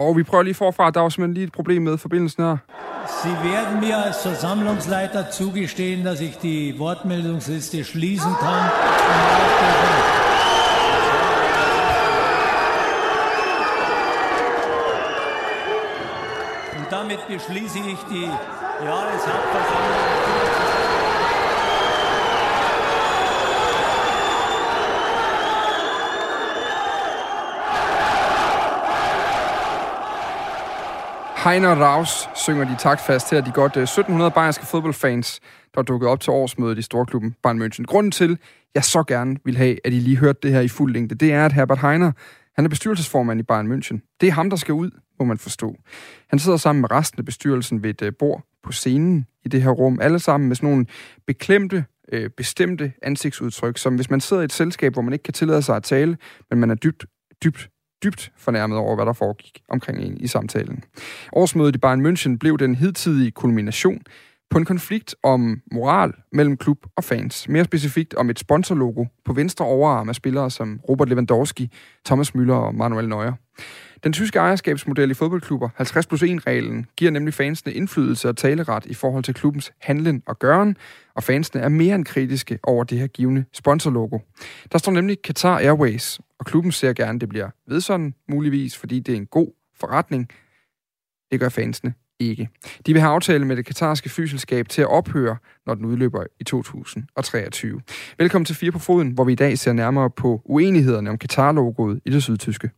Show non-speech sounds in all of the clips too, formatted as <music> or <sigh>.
Og vi prøver lige forfra, der var simpelthen lige et problem med forbindelsen her. Sie werden mir als Versammlungsleiter zugestehen, dass ich die Wortmeldungsliste schließen kann. Und damit beschließe ich die Jahreshauptversammlung. Heiner Raus synger de taktfast her, de godt øh, 1700 bayerske fodboldfans, der dukkede op til årsmødet i Storklubben Bayern München. Grunden til, jeg så gerne vil have, at I lige hørte det her i fuld længde, det er, at Herbert Heiner, han er bestyrelsesformand i Bayern München. Det er ham, der skal ud, må man forstå. Han sidder sammen med resten af bestyrelsen ved et øh, bord på scenen i det her rum, alle sammen med sådan nogle beklemte, øh, bestemte ansigtsudtryk, som hvis man sidder i et selskab, hvor man ikke kan tillade sig at tale, men man er dybt, dybt dybt fornærmet over, hvad der foregik omkring en i samtalen. Årsmødet i Bayern München blev den hidtidige kulmination på en konflikt om moral mellem klub og fans. Mere specifikt om et sponsorlogo på venstre overarm af spillere som Robert Lewandowski, Thomas Müller og Manuel Neuer. Den tyske ejerskabsmodel i fodboldklubber, 50 plus 1-reglen, giver nemlig fansene indflydelse og taleret i forhold til klubbens handlen og gøren, og fansene er mere end kritiske over det her givende sponsorlogo. Der står nemlig Qatar Airways, og klubben ser gerne, det bliver ved sådan, muligvis, fordi det er en god forretning. Det gør fansene ikke. De vil have aftale med det katarske fysselskab til at ophøre, når den udløber i 2023. Velkommen til Fire på Foden, hvor vi i dag ser nærmere på uenighederne om Qatar-logoet i det sydtyske.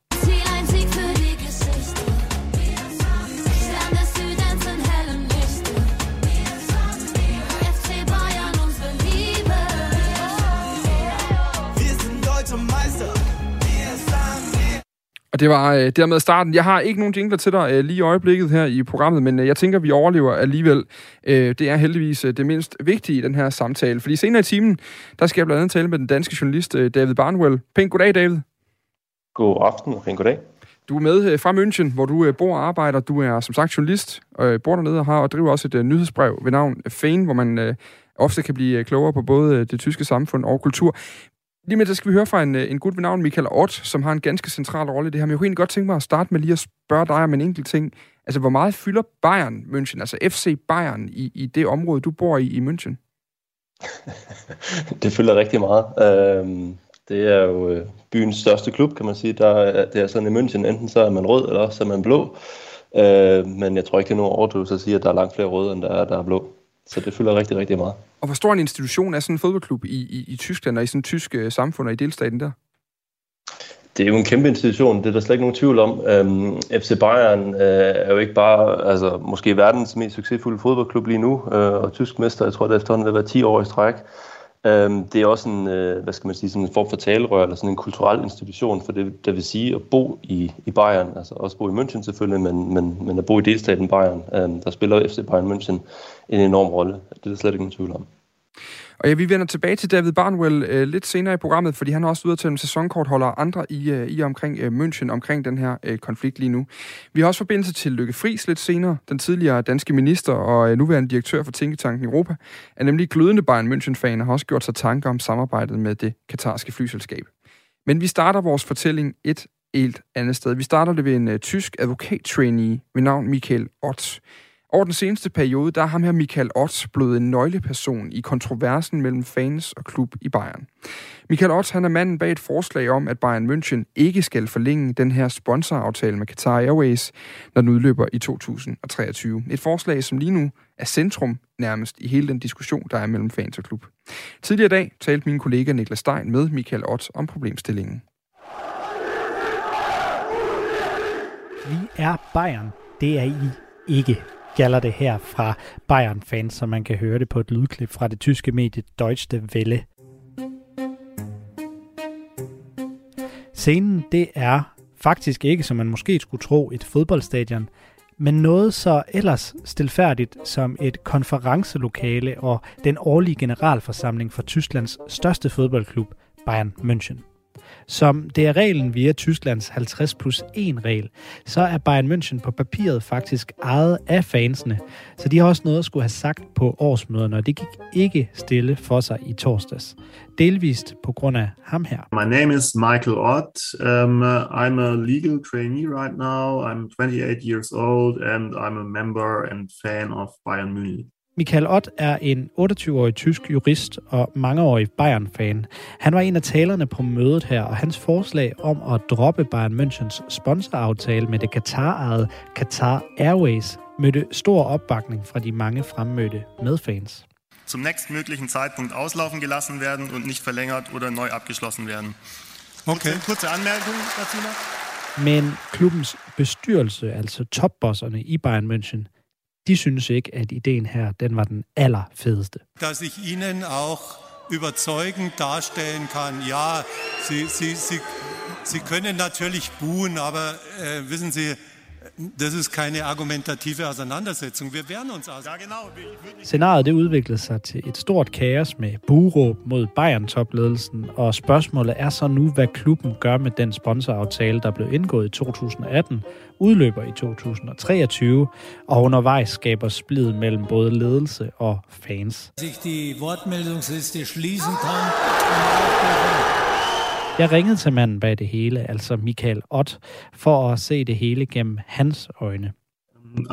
Og det var øh, dermed starten. Jeg har ikke nogen jingler til dig øh, lige i øjeblikket her i programmet, men øh, jeg tænker, vi overlever alligevel. Øh, det er heldigvis øh, det mindst vigtige i den her samtale. Fordi senere i timen, der skal jeg blandt andet tale med den danske journalist øh, David Barnwell. Pænt goddag, David. God aften og pænt goddag. Du er med øh, fra München, hvor du øh, bor og arbejder. Du er som sagt journalist, øh, bor dernede og har og driver også et øh, nyhedsbrev ved navn Fane, hvor man øh, ofte kan blive øh, klogere på både øh, det tyske samfund og kultur. Lige med det skal vi høre fra en, øh, en gut ved navn Michael Ott, som har en ganske central rolle i det her. Men jeg kunne egentlig godt tænke mig at starte med lige at spørge dig om en enkelt ting. Altså, hvor meget fylder Bayern München, altså FC Bayern, i, i det område, du bor i i München? <laughs> det fylder rigtig meget. Øhm, det er jo øh, byens største klub, kan man sige. Der, det er sådan i München, enten så er man rød, eller så er man blå. Øh, men jeg tror ikke, det er nogen overdrivelse at sige, at der er langt flere røde, end der er, der er blå. Så det fylder rigtig, rigtig meget. Og hvor stor en institution er sådan en fodboldklub i, i, i Tyskland og i sådan en tysk uh, samfund og i delstaten der? Det er jo en kæmpe institution, det er der slet ikke nogen tvivl om. Øhm, FC Bayern uh, er jo ikke bare, altså måske verdens mest succesfulde fodboldklub lige nu, uh, og tysk mester, jeg tror det efterhånden vil være 10 år i stræk. Um, det er også en, øh, hvad skal man sige, sådan en form for talerør, eller sådan en kulturel institution, for det, det vil sige at bo i, i Bayern, altså også bo i München selvfølgelig, men, men, men at bo i delstaten Bayern, øhm, der spiller FC Bayern München en enorm rolle. Det er der slet ikke nogen tvivl om. Og ja, vi vender tilbage til David Barnwell øh, lidt senere i programmet, fordi han har også til en sæsonkortholder og andre i, øh, i omkring øh, München, omkring den her øh, konflikt lige nu. Vi har også forbindelse til Lykke Friis lidt senere. Den tidligere danske minister og øh, nuværende direktør for Tænketanken Europa er nemlig glødende Bayern München-fan og har også gjort sig tanker om samarbejdet med det katarske flyselskab. Men vi starter vores fortælling et helt andet sted. Vi starter det ved en øh, tysk advokat-trainee ved navn Michael Ott. Over den seneste periode, der er ham her Michael Ott blevet en nøgleperson i kontroversen mellem fans og klub i Bayern. Michael Ott, han er manden bag et forslag om, at Bayern München ikke skal forlænge den her sponsoraftale med Qatar Airways, når den udløber i 2023. Et forslag, som lige nu er centrum nærmest i hele den diskussion, der er mellem fans og klub. Tidligere i dag talte min kollega Niklas Stein med Michael Ott om problemstillingen. Vi er Bayern. Det er I ikke gælder det her fra Bayern-fans, så man kan høre det på et lydklip fra det tyske medie Deutsche Welle. Scenen, det er faktisk ikke, som man måske skulle tro, et fodboldstadion, men noget så ellers stilfærdigt som et konferencelokale og den årlige generalforsamling for Tysklands største fodboldklub, Bayern München. Som det er reglen via Tysklands 50 plus 1 regel, så er Bayern München på papiret faktisk ejet af fansene, så de har også noget at skulle have sagt på årsmøderne, og det gik ikke stille for sig i torsdags. Delvist på grund af ham her. My name is Michael Ott. Um, I'm a legal trainee right now. I'm 28 years old and I'm a member and fan of Bayern Munich. Michael Ott er en 28-årig tysk jurist og mangeårig Bayern-fan. Han var en af talerne på mødet her, og hans forslag om at droppe Bayern Münchens sponsoraftale med det Qatar-ejede Qatar Airways mødte stor opbakning fra de mange fremmødte medfans. Zum nächstmöglichen Zeitpunkt auslaufen gelassen werden und nicht verlängert oder neu abgeschlossen werden. Okay. Kurze, kurze Anmerkung dazu noch. Men klubbens bestyrelse, altså topbosserne i Bayern München, de synes ikke, at ideen her, den var den allerfedeste. Dass ich Ihnen auch überzeugend darstellen kann, ja, Sie, Sie, Sie, Sie können natürlich buhen, aber äh, wissen Sie, das ist keine argumentative Auseinandersetzung. Wir wehren uns also. Ja, genau. Scenariet det udviklede sig til et stort kaos med buråb mod Bayern-topledelsen, og spørgsmålet er så nu, hvad klubben gør med den sponsoraftale, der blev indgået i 2018, udløber i 2023, og undervejs skaber splid mellem både ledelse og fans. Dass ich die Wortmeldungsliste schließen kann. Jeg ringede til manden bag det hele, altså Michael Ott, for at se det hele gennem hans øjne.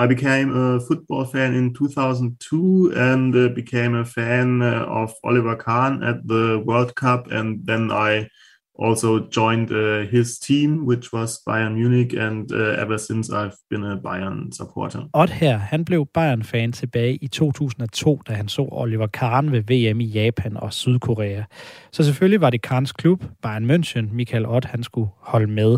I became a football fan in 2002 and uh, became a fan uh, of Oliver Kahn at the World Cup. And then I also joined uh, his team, which was Bayern Munich. And uh, ever since, I've been a Bayern supporter. Ott her, han blev Bayern-fan tilbage i 2002, da han så Oliver Kahn ved VM i Japan og Sydkorea. Så selvfølgelig var det Kahns klub, Bayern München, Michael Ott, han skulle holde med.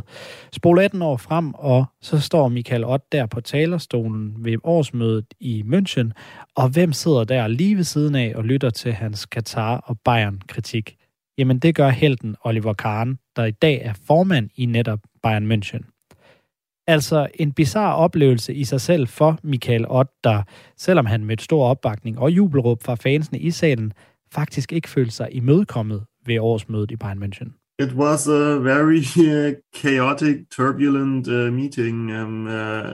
Spol 18 år frem, og så står Michael Ott der på talerstolen ved årsmødet i München, og hvem sidder der lige ved siden af og lytter til hans Katar og Bayern-kritik? Jamen det gør helten Oliver Kahn, der i dag er formand i netop Bayern München. Altså en bizarre oplevelse i sig selv for Michael Ott, der, selvom han mødte stor opbakning og jubelråb fra fansene i salen, faktisk ikke følte sig imødekommet ved årsmødet i Bayern München. It was a very uh, chaotic, turbulent uh, meeting. Um, uh,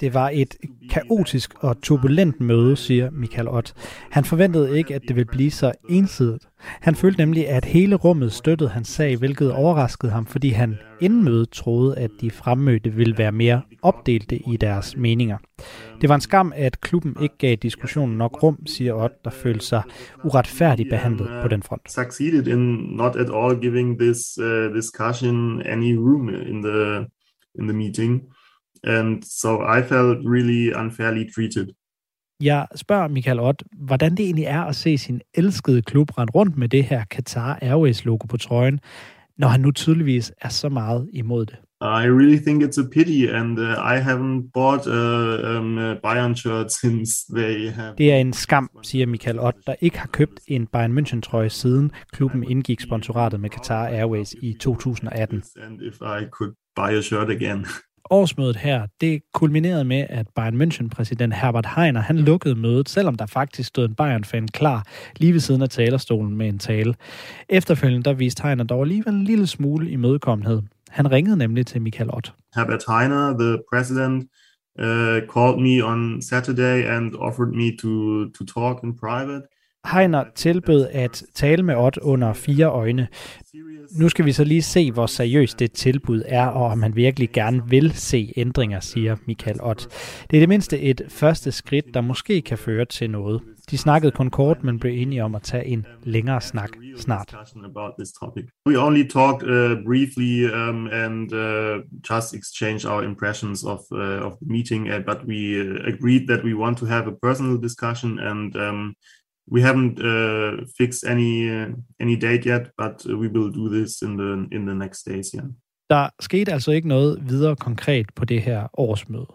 det var et kaotisk og turbulent møde, siger Michael Ott. Han forventede ikke, at det ville blive så ensidigt. Han følte nemlig, at hele rummet støttede hans sag, hvilket overraskede ham, fordi han inden mødet troede, at de fremmødte ville være mere opdelte i deres meninger. Det var en skam, at klubben ikke gav diskussionen nok rum, siger Ott, der følte sig uretfærdigt behandlet på den front. succeeded in not at all giving this uh, discussion any room in the in the meeting and so i felt really unfairly treated Jeg spørger Michael Ott, hvordan det egentlig er at se sin elskede klub rende rundt med det her Qatar Airways-logo på trøjen, når han nu tydeligvis er så meget imod det. i really think it's a pity and uh, i haven't bought a, um, a bayern shirt <laughs> since they have Det er en skam, siger Michael Ott, der ikke har købt en Bayern München-trøje siden klubben indgik sponsoratet med Qatar Airways i 2018. and if i could buy a shirt again <laughs> Årsmødet her, det kulminerede med, at Bayern München-præsident Herbert Heiner, han lukkede mødet, selvom der faktisk stod en Bayern-fan klar lige ved siden af talerstolen med en tale. Efterfølgende, der viste Heiner dog alligevel en lille smule imødekommenhed. Han ringede nemlig til Michael Ott. Herbert Heiner, the president, uh, called me on Saturday and offered me to to talk in private. Heiner tilbød at tale med Ott under fire øjne. Nu skal vi så lige se, hvor seriøst det tilbud er, og om han virkelig gerne vil se ændringer, siger Michael Ott. Det er det mindste et første skridt, der måske kan føre til noget. De snakkede kun kort, men blev enige om at tage en længere snak snart. We only talked uh, briefly um, and uh, just exchanged our impressions of uh, of the meeting, uh, but we uh, agreed that we want to have a personal discussion and. Um, we haven't uh, fixed any uh, any date yet, but uh, we will do this in the in the next days. Yeah. Der skete altså ikke noget videre konkret på det her årsmøde.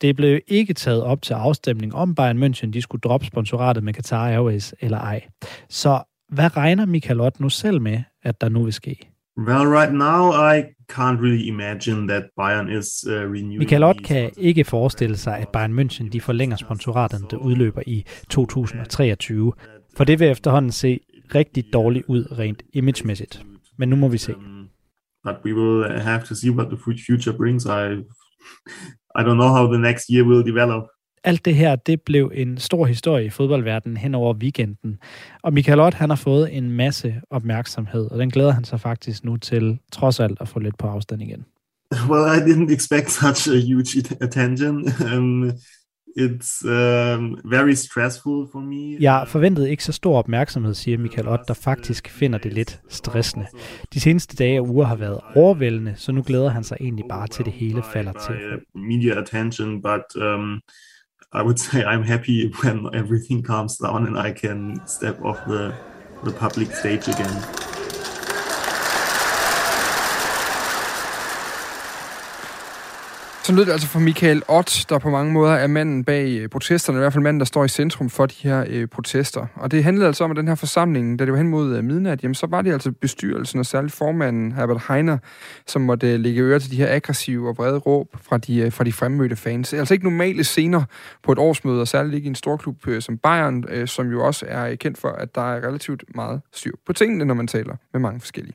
Det blev ikke taget op til afstemning om Bayern München, de skulle droppe sponsoratet med Qatar Airways eller ej. Så hvad regner Michael Ott nu selv med, at der nu vil ske? Well, right now I can't really imagine that Bayern is uh, renewing. Michael Ott kan ikke forestille sig, at Bayern München de forlænger sponsoraten, der udløber i 2023. For det vil efterhånden se rigtig dårligt ud rent imagemæssigt. Men nu må vi se. Um, but we will have to see what the future brings. I, I don't know how the next year will develop. Alt det her, det blev en stor historie i fodboldverdenen hen over weekenden. Og Michael Ott, han har fået en masse opmærksomhed, og den glæder han sig faktisk nu til, trods alt, at få lidt på afstand igen. Well, I didn't expect <laughs> such a huge attention. Um, It's um, very stressful for me. Jeg forventede ikke så stor opmærksomhed, siger Michael Ott, der faktisk finder det lidt stressende. De seneste dage og uger har været overvældende, så nu glæder han sig egentlig bare til det hele falder til. Media attention, but um, I would <laughs> say I'm happy when everything calms down and I can step off the, the public stage again. Så lød det altså fra Michael Ott, der på mange måder er manden bag øh, protesterne, i hvert fald manden, der står i centrum for de her øh, protester. Og det handlede altså om, at den her forsamling, da det var hen mod øh, midnat, jamen, så var det altså bestyrelsen og særligt formanden, Herbert Heiner, som måtte øh, lægge øre til de her aggressive og vrede råb fra de, øh, fra de fremmødte fans. Altså ikke normale scener på et årsmøde, og særligt ikke i en storklub øh, som Bayern, øh, som jo også er øh, kendt for, at der er relativt meget styr på tingene, når man taler med mange forskellige.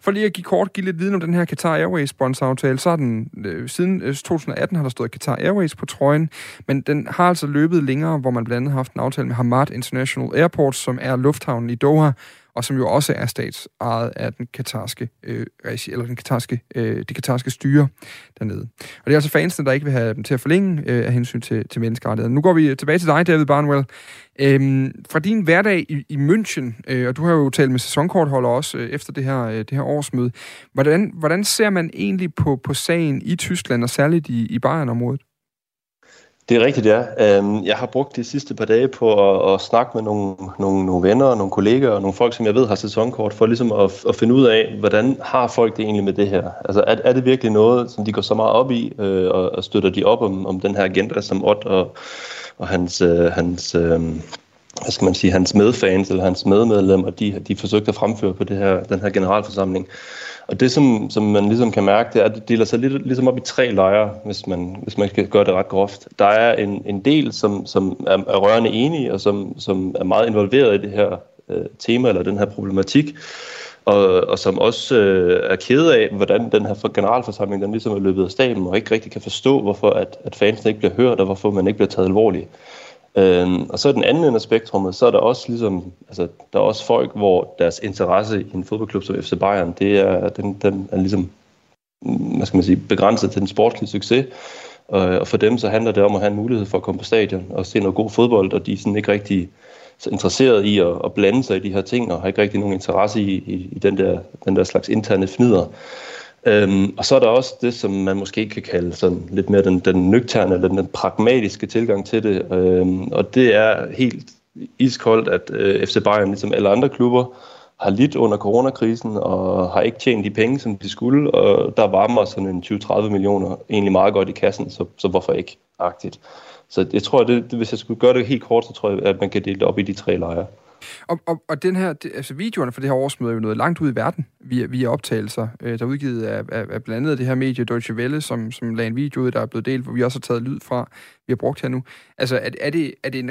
For lige at give kort, give lidt viden om den her Qatar Airways sponsoraftale, så har den øh, siden øh, 2018 har der stået Qatar Airways på trøjen, men den har altså løbet længere, hvor man blandt andet har haft en aftale med Hamad International Airport, som er lufthavnen i Doha, og som jo også er statsejet af den katarske, øh, eller den katarske, øh, de katarske styre dernede. Og det er altså fansene, der ikke vil have dem til at forlænge øh, af hensyn til, til menneskerettigheder. Nu går vi tilbage til dig, David Barnwell. Øhm, fra din hverdag i, i München, øh, og du har jo talt med sæsonkortholder også øh, efter det her, øh, det her årsmøde, hvordan, hvordan ser man egentlig på, på sagen i Tyskland, og særligt i, i Bayern-området? Det er rigtigt, ja. Øhm, jeg har brugt de sidste par dage på at, at snakke med nogle, nogle, nogle venner, nogle kolleger og nogle folk, som jeg ved har sæsonkort, for ligesom at, at finde ud af, hvordan har folk det egentlig med det her? Altså er, er det virkelig noget, som de går så meget op i, øh, og, og støtter de op om, om den her agenda, som Ott og, og hans, øh, hans øh, hvad skal man sige, hans medfans eller hans medmedlemmer, de, de forsøgte at fremføre på det her, den her generalforsamling. Og det, som, som man ligesom kan mærke, det er, at det deler sig lidt, ligesom op i tre lejre, hvis man, hvis man skal gøre det ret groft. Der er en, en del, som, som er, er rørende enige, og som, som er meget involveret i det her øh, tema, eller den her problematik, og, og som også øh, er ked af, hvordan den her generalforsamling den ligesom er løbet af staben, og ikke rigtig kan forstå, hvorfor at, at fansene ikke bliver hørt, og hvorfor man ikke bliver taget alvorligt. Øhm, og så er den anden ende af spektrummet, så er der også ligesom, altså, der er også folk, hvor deres interesse i en fodboldklub som FC Bayern, det er, den, den er ligesom, hvad skal man sige, begrænset til den sportslige succes. Øh, og for dem så handler det om at have en mulighed for at komme på stadion og se noget god fodbold, og de er sådan ikke rigtig så interesseret i at, at blande sig i de her ting, og har ikke rigtig nogen interesse i, i, i den, der, den der slags interne fnider. Øhm, og så er der også det, som man måske kan kalde sådan lidt mere den, den nøgterne eller den pragmatiske tilgang til det. Øhm, og det er helt iskoldt, at øh, FC Bayern, ligesom alle andre klubber, har lidt under coronakrisen og har ikke tjent de penge, som de skulle, og der varmer sådan en 20-30 millioner egentlig meget godt i kassen, så, så hvorfor ikke agtigt. Så jeg tror, at det, hvis jeg skulle gøre det helt kort, så tror jeg, at man kan dele det op i de tre lejre. Og, og, og den her, det, altså videoerne for det her årsmøde er jo noget langt ud i verden via, via optagelser, øh, der er udgivet af, af, af blandt andet det her medie Deutsche Welle, som, som lagde en video ud, der er blevet delt, hvor vi også har taget lyd fra, vi har brugt her nu. Altså, er, er, det, er det en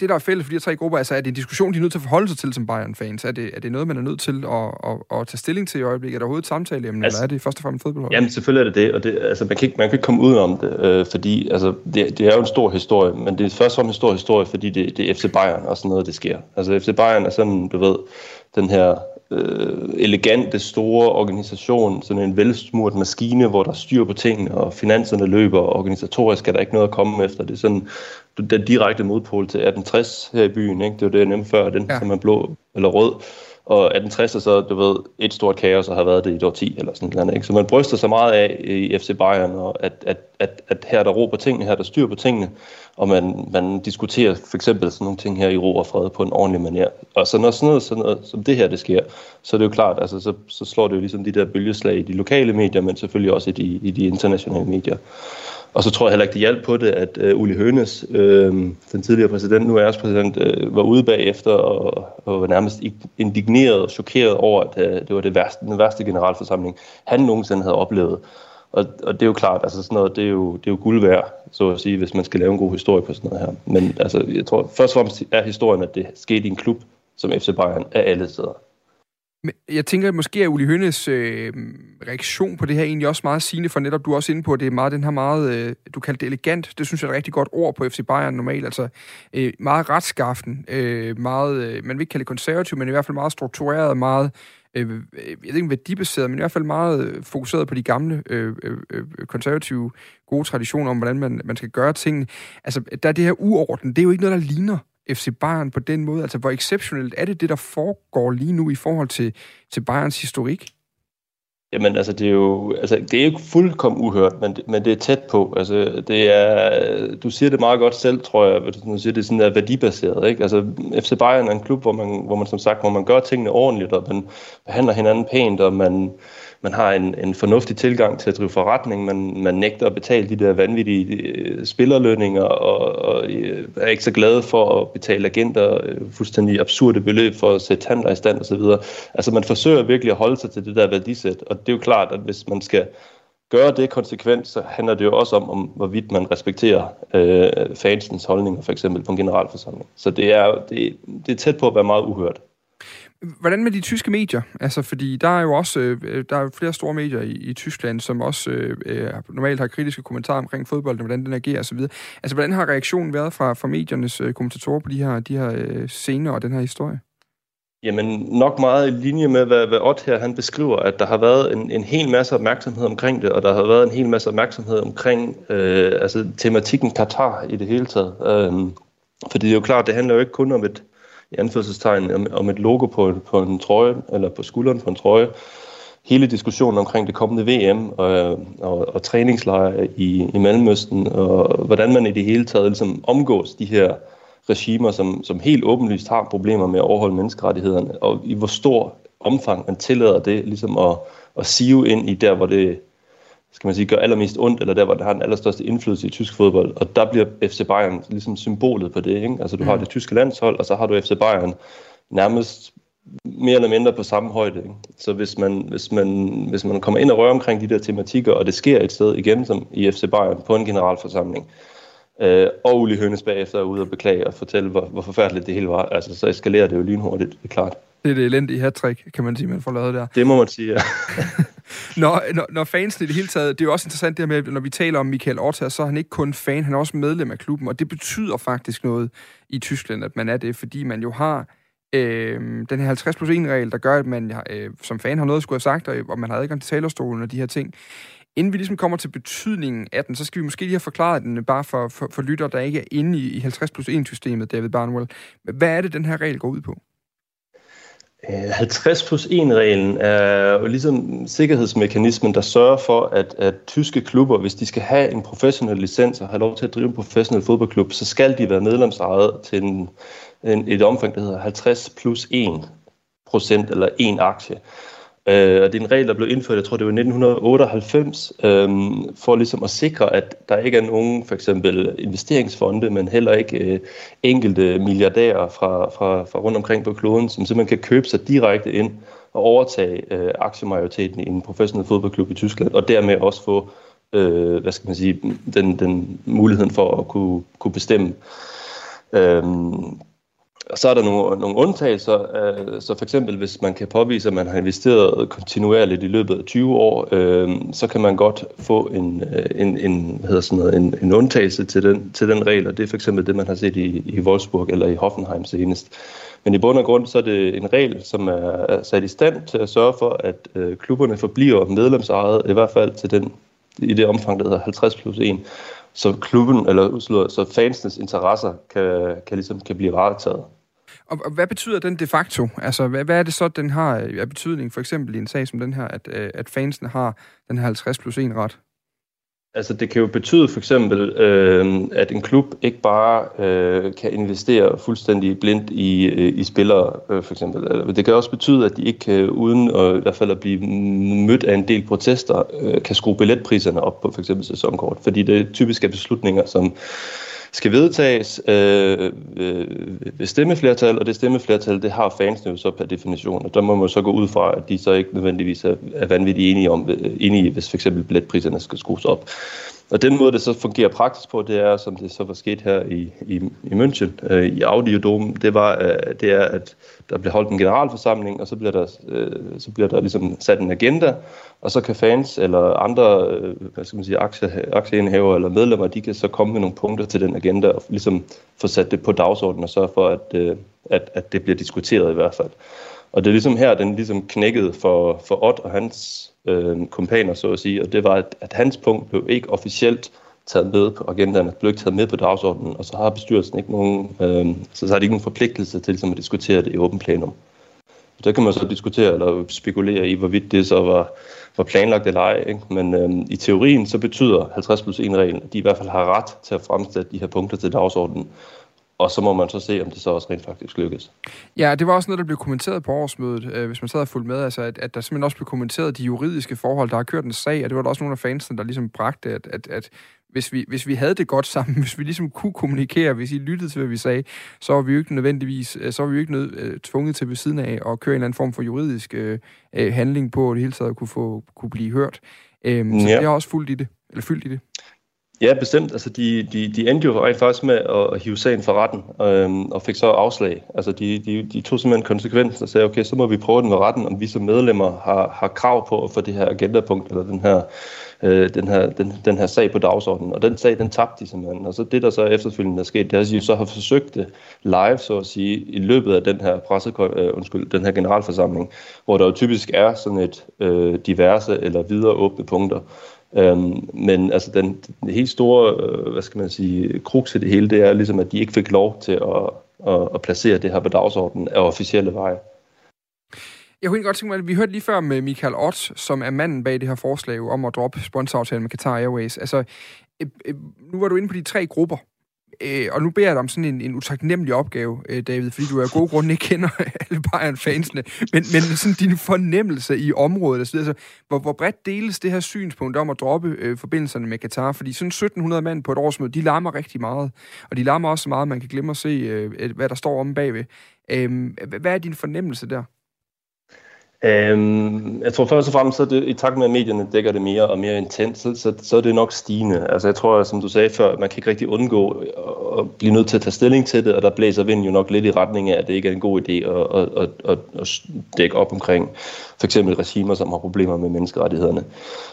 det, der er fælles for de her tre grupper, altså er det en diskussion, de er nødt til at forholde sig til som Bayern-fans? Er det, er det noget, man er nødt til at, at, at tage stilling til i øjeblikket? Er der overhovedet et samtaleemne, altså, eller er det først og fremmest fodboldhold? Jamen, selvfølgelig er det det, og det, altså, man, kan ikke, man kan ikke komme udenom det, øh, fordi altså, det, det er jo en stor historie, men det er først og fremmest en stor historie, fordi det, det er FC Bayern og sådan noget, det sker. Altså FC Bayern er sådan, du ved, den her øh, elegante, store organisation, sådan en velsmurt maskine, hvor der er styr på tingene, og finanserne løber, og organisatorisk er der ikke noget at komme efter. Det er sådan den direkte modpol til 1860 her i byen, ikke? det var det, jeg nævnte før, den ja. som er blå eller rød. Og 1860 er så, du ved, et stort kaos, og har været det i et år 10 eller sådan noget. Ikke? Så man bryster så meget af i FC Bayern, og at, at, at, at her der ro på tingene, her der styr på tingene, og man, man diskuterer for eksempel sådan nogle ting her i ro og fred på en ordentlig manier. Og så når sådan noget, sådan noget som det her, det sker, så er det jo klart, altså så, så slår det jo ligesom de der bølgeslag i de lokale medier, men selvfølgelig også i de, i de internationale medier. Og så tror jeg heller ikke, det hjalp på det, at øh, Uli Hønes, øh, den tidligere præsident, nu er også præsident, øh, var ude bagefter og, og var nærmest indigneret og chokeret over, at øh, det var det værste, den værste generalforsamling, han nogensinde havde oplevet. Og, og det er jo klart, altså sådan noget, det er jo, det er jo guld værd, så at sige, hvis man skal lave en god historie på sådan noget her. Men altså, jeg tror, først og fremmest er historien, at det skete i en klub som FC Bayern af alle steder. Men jeg tænker, at måske er Uli Hønes øh, reaktion på det her egentlig også meget sigende, for netop du er også inde på, at det er meget den her meget, øh, du kaldte det elegant, det synes jeg er et rigtig godt ord på FC Bayern normalt, altså øh, meget retskaften, øh, meget, øh, man vil ikke kalde det konservativ, men i hvert fald meget struktureret, meget, øh, øh jeg ved ikke værdibaseret, men i hvert fald meget øh, fokuseret på de gamle øh, øh, øh, konservative gode traditioner om, hvordan man, man skal gøre tingene. Altså, der er det her uorden, det er jo ikke noget, der ligner FC Bayern på den måde? Altså, hvor exceptionelt er det, det der foregår lige nu i forhold til, til Bayerns historik? Jamen, altså, det er jo altså, det er ikke fuldkommen uhørt, men, men det er tæt på. Altså, det er, du siger det meget godt selv, tror jeg, hvis du siger, det er sådan der værdibaseret. Ikke? Altså, FC Bayern er en klub, hvor man, hvor man som sagt, hvor man gør tingene ordentligt, og man behandler hinanden pænt, og man, man har en, en fornuftig tilgang til at drive forretning, man, man nægter at betale de der vanvittige øh, spillerlønninger, og, og øh, er ikke så glad for at betale agenter øh, fuldstændig absurde beløb for at sætte handler i stand osv. Altså man forsøger virkelig at holde sig til det der værdisæt, og det er jo klart, at hvis man skal gøre det konsekvent, så handler det jo også om, om hvorvidt man respekterer øh, fansens holdninger, for eksempel på en generalforsamling. Så det er, det, det er tæt på at være meget uhørt. Hvordan med de tyske medier? Altså, fordi der er jo også øh, der er flere store medier i, i Tyskland, som også øh, normalt har kritiske kommentarer omkring fodbold, hvordan den agerer osv. Altså, hvordan har reaktionen været fra, fra mediernes øh, kommentatorer på de her, de her øh, scener og den her historie? Jamen nok meget i linje med, hvad, hvad Ott her han beskriver, at der har været en, en hel masse opmærksomhed omkring det, og der har været en hel masse opmærksomhed omkring øh, altså, tematikken Katar i det hele taget. Øh, fordi det er jo klart, det handler jo ikke kun om et, i anførselstegn om, om et logo på, på en trøje, eller på skulderen på en trøje. Hele diskussionen omkring det kommende VM og, og, og træningslejre i, i Mellemøsten, og hvordan man i det hele taget ligesom omgås de her regimer, som, som helt åbenlyst har problemer med at overholde menneskerettighederne, og i hvor stor omfang man tillader det ligesom at, at sive ind i der, hvor det skal man sige, gør allermest ondt, eller der, hvor det har den allerstørste indflydelse i tysk fodbold. Og der bliver FC Bayern ligesom symbolet på det. Ikke? Altså du mm. har det tyske landshold, og så har du FC Bayern nærmest mere eller mindre på samme højde. Ikke? Så hvis man, hvis, man, hvis man kommer ind og rører omkring de der tematikker, og det sker et sted igen, som i FC Bayern, på en generalforsamling, øh, og Uli Hønes bagefter er ude og beklage og fortælle, hvor, hvor forfærdeligt det hele var, altså, så eskalerer det jo lynhurtigt, det er klart. Det er det elendige hat kan man sige, man får lavet der. Det må man sige, ja. <laughs> når, når, når fansen i det hele taget, det er jo også interessant det her med, når vi taler om Michael Orta, så er han ikke kun fan, han er også medlem af klubben, og det betyder faktisk noget i Tyskland, at man er det, fordi man jo har øh, den her 50 plus 1 regel, der gør, at man øh, som fan har noget at skulle have sagt, og, og man har adgang til talerstolen og de her ting. Inden vi ligesom kommer til betydningen af den, så skal vi måske lige have forklaret den øh, bare for, for, for lytter, der ikke er inde i, i 50 plus 1 systemet, David Barnwell. Hvad er det, den her regel går ud på? Øh, 50 plus 1-reglen er jo ligesom sikkerhedsmekanismen, der sørger for, at, at tyske klubber, hvis de skal have en professionel licens og have lov til at drive en professionel fodboldklub, så skal de være medlemsejet til en, en, et omfang, der hedder 50 plus 1 procent eller en aktie. Øh, og det er en regel, der blev indført, jeg tror det var 1998, øh, for ligesom at sikre, at der ikke er nogen for eksempel investeringsfonde, men heller ikke øh, enkelte milliardærer fra, fra, fra rundt omkring på kloden, som simpelthen kan købe sig direkte ind og overtage øh, aktiemajoriteten i en professionel fodboldklub i Tyskland, og dermed også få øh, hvad skal man sige, den, den muligheden for at kunne, kunne bestemme. Øhm, og så er der nogle, nogle undtagelser, øh, så for eksempel hvis man kan påvise, at man har investeret kontinuerligt i løbet af 20 år, øh, så kan man godt få en, øh, en, en, hvad hedder sådan noget, en, en undtagelse til den, til den regel, og det er for eksempel det, man har set i, i Wolfsburg eller i Hoffenheim senest. Men i bund og grund så er det en regel, som er sat i stand til at sørge for, at øh, klubberne forbliver medlemsejet, i hvert fald til den, i det omfang, der hedder 50 plus 1, så klubben, eller så fansenes interesser kan, kan, ligesom, kan blive varetaget. Og, og hvad betyder den de facto? Altså, hvad, hvad er det så, den har af betydning, for eksempel i en sag som den her, at, øh, at fansen har den her 50 plus 1 ret? Altså det kan jo betyde for eksempel, øh, at en klub ikke bare øh, kan investere fuldstændig blindt i, øh, i spillere, øh, for eksempel. Det kan også betyde, at de ikke kan, uden at, i hvert fald at blive mødt af en del protester, øh, kan skrue billetpriserne op på for eksempel sæsonkort. Fordi det er typisk er beslutninger, som skal vedtages øh, ved stemmeflertal, og det stemmeflertal, det har fansene jo så per definition, og der må man så gå ud fra, at de så ikke nødvendigvis er, er vanvittigt enige, om, øh, enige hvis for eksempel billetpriserne skal skrues op. Og den måde, det så fungerer praktisk på, det er, som det så var sket her i, i, i München, øh, i Audiodomen, det var, øh, det er, at der bliver holdt en generalforsamling, og så bliver der, øh, så bliver der ligesom sat en agenda, og så kan fans eller andre øh, hvad skal man sige, aktie, aktieindhaver eller medlemmer, de kan så komme med nogle punkter til den agenda og ligesom få sat det på dagsordenen og sørge for, at, øh, at, at det bliver diskuteret i hvert fald. Og det er ligesom her, den ligesom knækkede for, for Ott og hans øh, kompaner, så at sige, og det var, at, at hans punkt blev ikke officielt taget med på agendaen, blev ikke taget med på dagsordenen, og så har bestyrelsen ikke nogen, øh, så, så har de ikke nogen forpligtelse til ligesom, at diskutere det i åben plenum. Så der kan man så diskutere eller spekulere i, hvorvidt det så var, var planlagt eller ej. Ikke? Men øh, i teorien så betyder 50 plus 1 reglen, at de i hvert fald har ret til at fremsætte de her punkter til dagsordenen. Og så må man så se, om det så også rent faktisk lykkes. Ja, det var også noget, der blev kommenteret på årsmødet, øh, hvis man sad og fulgte med, altså, at, at der simpelthen også blev kommenteret de juridiske forhold. Der har kørt en sag, og det var der også nogle af fansene, der ligesom bragte, at, at, at hvis, vi, hvis vi havde det godt sammen, <laughs> hvis vi ligesom kunne kommunikere, hvis I lyttede til, hvad vi sagde, så var vi jo ikke nødvendigvis, øh, så var vi jo ikke nød, øh, tvunget til ved siden af at køre en eller anden form for juridisk øh, øh handling på, at det hele taget kunne, få, kunne blive hørt. Øhm, så ja. jeg har også fulgt i det, eller fyldt i det. Ja, bestemt. Altså, de, de, de endte jo rent faktisk med at, hive sagen for retten, øhm, og fik så afslag. Altså, de, de, de tog simpelthen konsekvensen og sagde, okay, så må vi prøve den ved retten, om vi som medlemmer har, har krav på at få det her agendapunkt, eller den her, øh, den, her, den, den her sag på dagsordenen. Og den sag, den tabte de simpelthen. Og så det, der så efterfølgende er sket, det er, at de så har forsøgt det live, så at sige, i løbet af den her presse, øh, undskyld, den her generalforsamling, hvor der jo typisk er sådan et øh, diverse eller videre åbne punkter, Øhm, men altså den, den helt store, øh, hvad skal man sige, krux i det hele, det er ligesom, at de ikke fik lov til at, at, at placere det her på dagsordenen af officielle veje. Jeg kunne godt tænke mig, at vi hørte lige før med Michael Ott, som er manden bag det her forslag om at droppe sponsoraftalen med Qatar Airways. Altså, øh, øh, nu var du inde på de tre grupper, Øh, og nu beder jeg dig om sådan en, en utaknemmelig opgave, øh, David, fordi du af gode grunde ikke kender <laughs> alle Bayern-fansene, men, men sådan din fornemmelse i området, altså, altså, hvor, hvor bredt deles det her synspunkt om at droppe øh, forbindelserne med Katar? Fordi sådan 1700 mand på et årsmøde, de larmer rigtig meget, og de larmer også så meget, at man kan glemme at se, øh, hvad der står om bagved. Øh, hvad er din fornemmelse der? Øhm, jeg tror først og fremmest, så det, i takt med, at medierne dækker det mere og mere intens, så, så, er det nok stigende. Altså jeg tror, som du sagde før, man kan ikke rigtig undgå at blive nødt til at tage stilling til det, og der blæser vinden jo nok lidt i retning af, at det ikke er en god idé at, at, at, at, at dække op omkring for eksempel regimer, som har problemer med menneskerettighederne.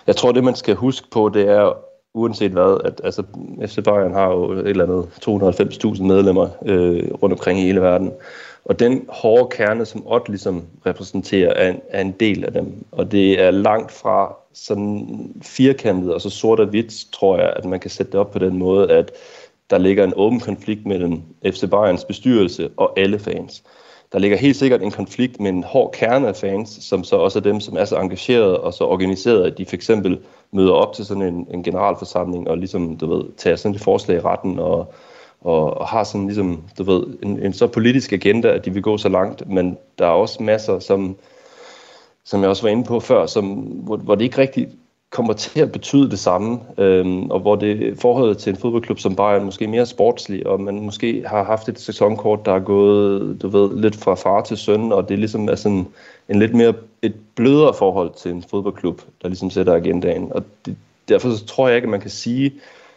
Jeg tror, det man skal huske på, det er uanset hvad, at altså, FC Bayern har jo et eller andet 290.000 medlemmer øh, rundt omkring i hele verden. Og den hårde kerne, som Ott ligesom repræsenterer, er en, er en del af dem. Og det er langt fra sådan firkantet og så sort og hvidt, tror jeg, at man kan sætte det op på den måde, at der ligger en åben konflikt mellem FC Bayerns bestyrelse og alle fans. Der ligger helt sikkert en konflikt med en hård kerne af fans, som så også er dem, som er så engagerede og så organiseret, at de for eksempel møder op til sådan en, en generalforsamling og ligesom, du ved, tager sådan et forslag i retten og og, og har sådan ligesom, du ved, en, en så politisk agenda, at de vil gå så langt, men der er også masser, som, som jeg også var inde på før, som, hvor, hvor det ikke rigtigt kommer til at betyde det samme, øhm, og hvor det forholdet til en fodboldklub som Bayern måske mere sportslig, og man måske har haft et sæsonkort, der er gået, du ved, lidt fra far til søn, og det ligesom er sådan en lidt mere et blødere forhold til en fodboldklub, der ligesom sætter agendaen. Og det, derfor så tror jeg ikke, at man kan sige,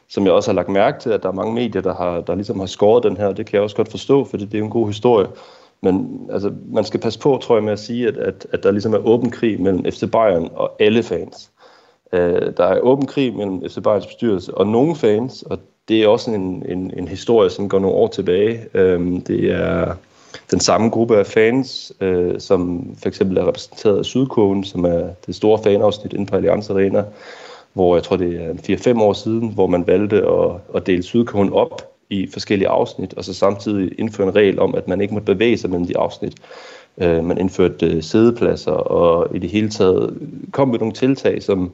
som jeg også har lagt mærke til, at der er mange medier, der, har, der ligesom har skåret den her. Det kan jeg også godt forstå, for det er en god historie. Men altså, man skal passe på, tror jeg, med at sige, at, at, at der ligesom er åben krig mellem FC Bayern og alle fans. Øh, der er åben krig mellem FC Bayerns bestyrelse og nogle fans, og det er også en, en, en historie, som går nogle år tilbage. Øh, det er den samme gruppe af fans, øh, som for eksempel er repræsenteret af Sydkurven, som er det store fanafsnit inde på Allianz Arena, hvor jeg tror, det er 4-5 år siden, hvor man valgte at, at dele Sydkogen op i forskellige afsnit, og så samtidig indføre en regel om, at man ikke måtte bevæge sig mellem de afsnit. Øh, man indførte øh, sædepladser, og i det hele taget kom med nogle tiltag, som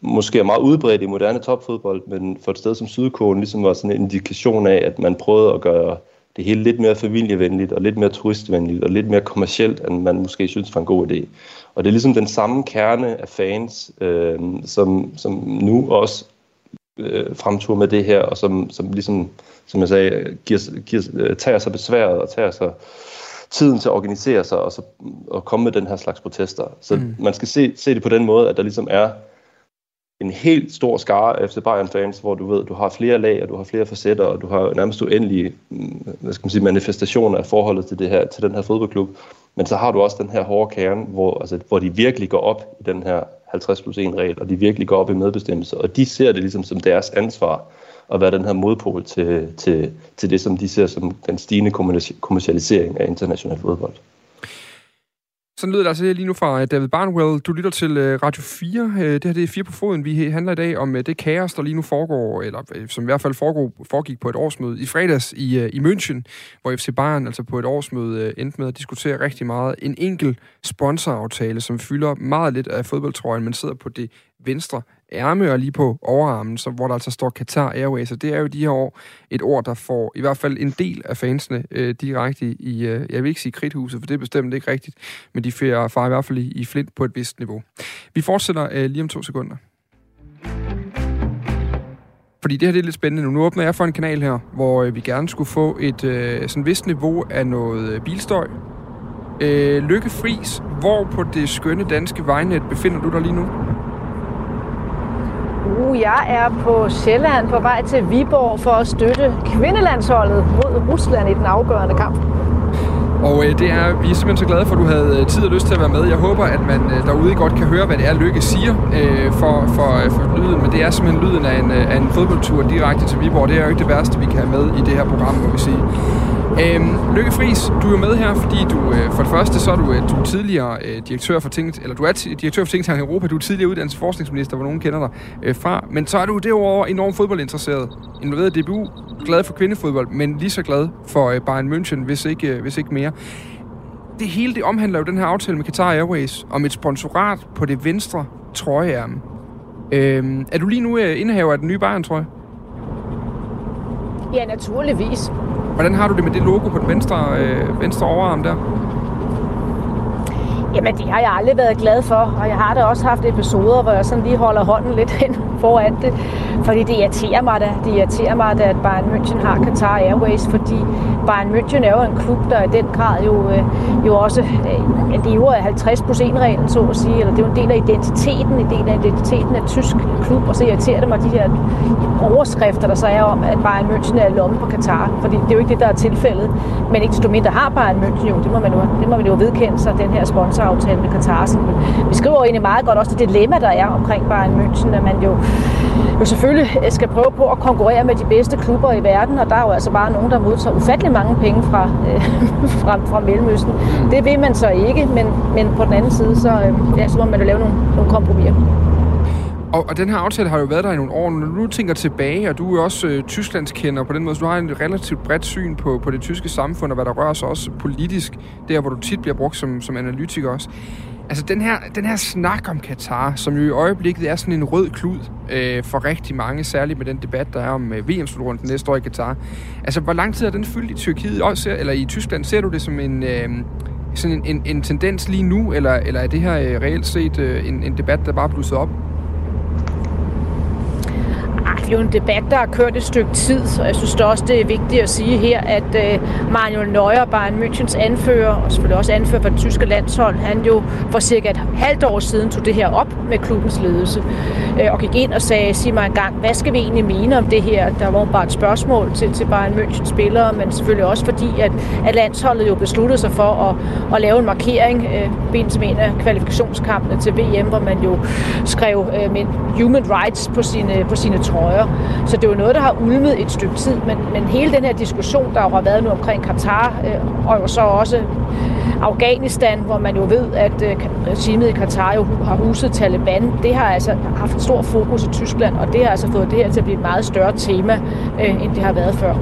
måske er meget udbredt i moderne topfodbold, men for et sted som Sydkogen ligesom var sådan en indikation af, at man prøvede at gøre det hele lidt mere familievenligt, og lidt mere turistvenligt, og lidt mere kommercielt, end man måske synes var en god idé. Og det er ligesom den samme kerne af fans, øh, som, som nu også øh, fremtur med det her, og som, som ligesom, som jeg sagde, giver, giver, øh, tager sig besværet og tager sig tiden til at organisere sig og, så, og komme med den her slags protester. Så mm. man skal se, se det på den måde, at der ligesom er en helt stor skare af FC Bayern-fans, hvor du ved, du har flere lag, og du har flere facetter, og du har nærmest uendelige mm, hvad skal man sige, manifestationer af forholdet til, det her, til den her fodboldklub. Men så har du også den her hårde kerne, hvor, altså, hvor de virkelig går op i den her 50 plus 1 regel, og de virkelig går op i medbestemmelse, og de ser det ligesom som deres ansvar at være den her modpol til, til, til det, som de ser som den stigende kommercialisering af international fodbold. Sådan lyder det altså lige nu fra øh, David Barnwell. Du lytter til øh, Radio 4. Øh, det her det er 4 på foden. Vi handler i dag om det kaos, der lige nu foregår, eller som i hvert fald foregår, foregik på et årsmøde i fredags i, i München, hvor FC Bayern altså på et årsmøde endte med at diskutere rigtig meget. En enkel sponsoraftale, som fylder meget lidt af fodboldtrøjen, men sidder på det venstre ærme og lige på overarmen, så, hvor der altså står Qatar Airways, og det er jo de her år et ord, der får i hvert fald en del af fansene øh, direkte i, øh, jeg vil ikke sige kridthuset, for det er bestemt ikke rigtigt, men de får far i hvert fald i, i flint på et vist niveau. Vi fortsætter øh, lige om to sekunder. Fordi det her det er lidt spændende nu. Nu åbner jeg for en kanal her, hvor øh, vi gerne skulle få et øh, sådan vist niveau af noget øh, bilstøj. Øh, Lykke Fris, hvor på det skønne danske vejnet befinder du dig lige nu? Uh, jeg er på Sjælland på vej til Viborg for at støtte kvindelandsholdet mod Rusland i den afgørende kamp. Og øh, det er, vi er simpelthen så glade for, at du havde øh, tid og lyst til at være med. Jeg håber, at man øh, derude godt kan høre, hvad det er, Lykke siger øh, for, for, øh, for lyden. Men det er simpelthen lyden af en, øh, af en fodboldtur direkte til Viborg. Det er jo ikke det værste, vi kan have med i det her program, må vi sige. Øhm, Lykke Friis, du er jo med her, fordi du øh, for det første så er du, øh, du er tidligere øh, direktør for Tænkt, eller du er direktør for Tænketank Europa, du er tidligere uddannelsesforskningsminister, hvor nogen kender dig øh, fra, men så er du derover enormt fodboldinteresseret, involveret i DBU, glad for kvindefodbold, men lige så glad for øh, Bayern München, hvis ikke, øh, hvis ikke mere. Det hele det omhandler jo den her aftale med Qatar Airways om et sponsorat på det venstre trøjeærme. Øhm, er du lige nu øh, indehaver af den nye Bayern-trøje? Ja, naturligvis. Hvordan har du det med det logo på den venstre, øh, venstre overarm der? Jamen, det har jeg aldrig været glad for, og jeg har da også haft episoder, hvor jeg sådan lige holder hånden lidt <laughs> hen foran det, fordi det irriterer mig da. Det irriterer mig da, at Bayern München har Qatar Airways, fordi Bayern München er jo en klub, der i den grad jo, øh, jo også øh, lever af 50 plus 1 reglen, så at sige, eller det er jo en del af identiteten, en del af identiteten af tysk klub, og så irriterer det mig de her overskrifter, der så er om, at Bayern München er lomme på Qatar, fordi det er jo ikke det, der er tilfældet, men ikke desto mindre har Bayern München jo, det må man jo, det må man jo vedkende sig, den her sponsor sponsoraftale med Qatar. Så vi skriver egentlig meget godt også det dilemma, der er omkring Bayern München, at man jo, jo selvfølgelig skal prøve på at konkurrere med de bedste klubber i verden, og der er jo altså bare nogen, der modtager ufattelig mange penge fra, øh, <laughs> fra, fra Mellemøsten. Det vil man så ikke, men, men på den anden side, så, øh, ja, så må man jo lave nogle, nogle kompromiser. Og, og den her aftale har jo været der i nogle år. Når du tænker tilbage, og du er også øh, Tysklandskender på den måde, så du har en relativt bredt syn på, på det tyske samfund, og hvad der rører sig også politisk, der hvor du tit bliver brugt som, som analytiker også. Altså den her, den her snak om Katar, som jo i øjeblikket er sådan en rød klud øh, for rigtig mange, særligt med den debat, der er om øh, VM-slutrunden næste år i Katar. Altså hvor lang tid er den fyldt i Tyrkiet, også, eller i Tyskland? Ser du det som en, øh, sådan en, en, en tendens lige nu, eller, eller er det her øh, reelt set øh, en, en debat, der bare blusset op? Jo en debat, der har kørt et stykke tid, og jeg synes også, det er vigtigt at sige her, at øh, Manuel Neuer, Bayern Münchens anfører, og selvfølgelig også anfører for det tyske landshold, han jo for cirka et halvt år siden tog det her op med klubbens ledelse, øh, og gik ind og sagde, sig mig engang, hvad skal vi egentlig mene om det her? Der var bare et spørgsmål til, til Bayern Münchens spillere, men selvfølgelig også fordi, at, at landsholdet jo besluttede sig for at, at lave en markering, øh, ben som en af kvalifikationskampene til VM, hvor man jo skrev øh, med human rights på sine, på sine trøjer gøre. Så det er jo noget, der har ulmet et stykke tid, men, men hele den her diskussion, der har været nu omkring Katar, øh, og jo så også Afghanistan, hvor man jo ved, at øh, regimet i Katar jo har huset Taliban, det har altså haft stor fokus i Tyskland, og det har altså fået det her til at blive et meget større tema, øh, end det har været før.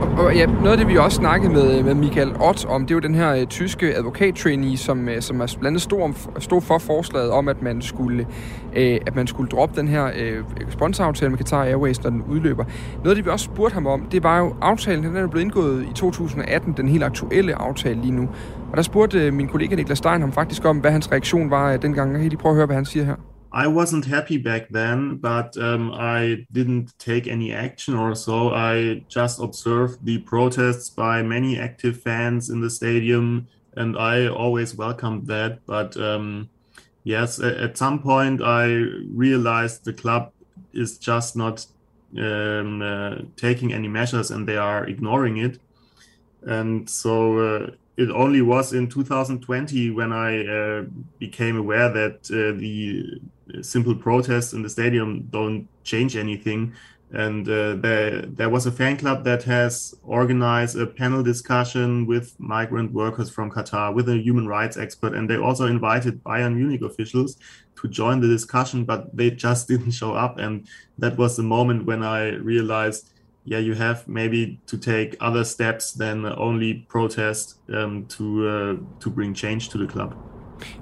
Og ja, noget af det, vi også snakkede med, med Michael Ott om, det er jo den her uh, tyske advokattrainee, som, uh, som er blandt andet stod, stod for forslaget om, at man skulle, uh, at man skulle droppe den her uh, sponsoraftale med Qatar Airways, når den udløber. Noget af det, vi også spurgte ham om, det var jo aftalen, den er blevet indgået i 2018, den helt aktuelle aftale lige nu. Og der spurgte uh, min kollega Niklas Stein ham faktisk om, hvad hans reaktion var uh, dengang. Jeg kan lige prøve at høre, hvad han siger her. I wasn't happy back then, but um, I didn't take any action or so. I just observed the protests by many active fans in the stadium, and I always welcomed that. But um, yes, at some point I realized the club is just not um, uh, taking any measures and they are ignoring it. And so uh, it only was in 2020 when I uh, became aware that uh, the simple protests in the stadium don't change anything. And uh, there, there was a fan club that has organized a panel discussion with migrant workers from Qatar, with a human rights expert, and they also invited Bayern Munich officials to join the discussion, but they just <laughs> didn't show up. And that was the moment when I realized yeah, you have maybe to take other steps than only protest um, to uh, to bring change to the club.